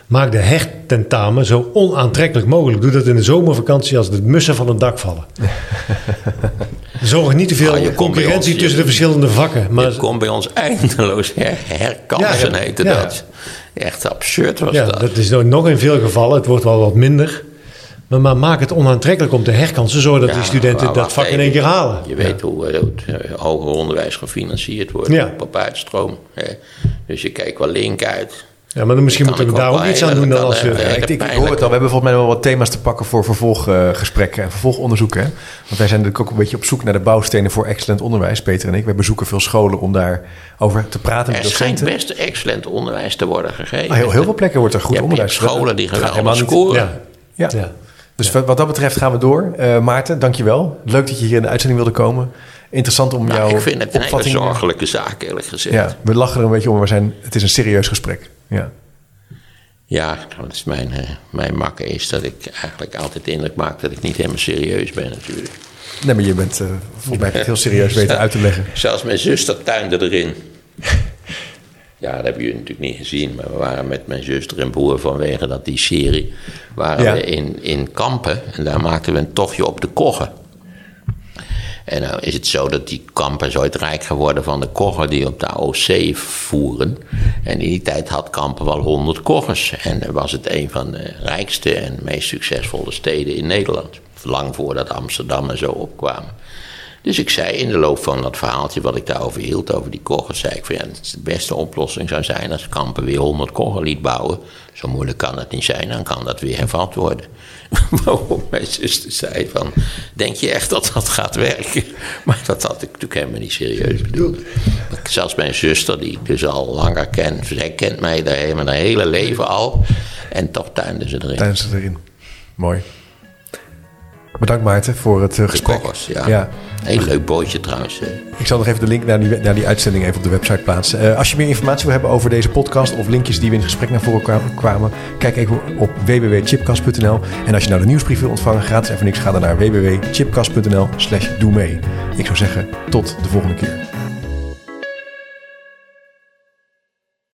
maak de hertentamen zo onaantrekkelijk mogelijk. Doe dat in de zomervakantie als de mussen van het dak vallen. Zorg niet te veel Ah, concurrentie ons, tussen je- de verschillende vakken. Maar Je komt bij ons eindeloos her, herkansen, Ja, heette ja. dat. Echt absurd was ja, dat. dat is nog in veel gevallen, het wordt wel wat minder. Maar, maar maak het onaantrekkelijk om te herkansen, zodat Ja, die studenten maar dat vak in één keer halen. Je weet hoe, eh, hoe het eh, hoger onderwijs gefinancierd wordt Ja. op uitstroom. Hè. Dus je kijkt wel link uit. Ja, maar dan misschien moeten we daar ook iets aan doen dan als we... Ja, ik, de ik, ik hoor het al. We hebben volgens mij nog wel wat thema's te pakken voor vervolggesprekken en vervolgonderzoeken. Hè? Want wij zijn natuurlijk ook een beetje op zoek naar de bouwstenen voor excellent onderwijs, Peter en ik. We bezoeken veel scholen om daarover te praten met Er schijnt best excellent onderwijs te worden gegeven. Ah, heel, heel veel plekken wordt er goed onderwijs scholen die geweldig helemaal scoren. Ja. Ja. Dus wat dat betreft gaan we door. Eh, Maarten, dankjewel. Leuk dat je hier in de uitzending wilde komen. Interessant om Nou, jouw ik vind het een hele zorgelijke zaak, eerlijk gezegd. Ja, we lachen er een beetje om, maar zijn, het is een serieus gesprek. Ja. Ja, dat is mijn, uh, mijn makke is dat ik eigenlijk altijd de indruk maak dat ik niet helemaal serieus ben natuurlijk. Nee, maar je bent uh, volgens mij heel serieus weten uit te leggen. Zelfs mijn zuster tuinde erin. ja, dat hebben jullie natuurlijk niet gezien. Maar we waren met mijn zuster en broer vanwege dat die serie... waren ja. we in, in Kampen en daar maakten we een tochtje op de koggen. En nou is het zo dat die kampen ooit rijk geworden van de koggen die op de AOC voeren. En in die tijd had Kampen wel 100 koggers. En was het een van de rijkste en meest succesvolle steden in Nederland. Lang voordat Amsterdam en zo opkwamen. Dus ik zei in de loop van dat verhaaltje wat ik daarover hield, over die koggers, zei ik van ja, de beste oplossing zou zijn als Kampen weer 100 koggen liet bouwen. Zo moeilijk kan het niet zijn, dan kan dat weer hervat worden. Waarop mijn zuster zei van, denk je echt dat dat gaat werken? Maar dat had ik natuurlijk helemaal niet serieus bedoeld. Zelfs mijn zuster, die ik dus al langer ken, zij kent mij daar mijn hele leven al. En toch tuinde ze erin. Tuinde ze erin. Mooi. Bedankt Maarten voor het uh, gesprek. Koggers, ja. ja. Heel leuk bootje trouwens. Ik zal nog even de link naar die, naar die uitzending even op de website plaatsen. Uh, als je meer informatie wil hebben over deze podcast of linkjes die we in het gesprek naar voren kwamen, kijk even op www.chipcast.nl. En als je nou de nieuwsbrief wil ontvangen, gratis even niks, ga dan naar www.chipcast.nl slash doe mee. Ik zou zeggen, tot de volgende keer.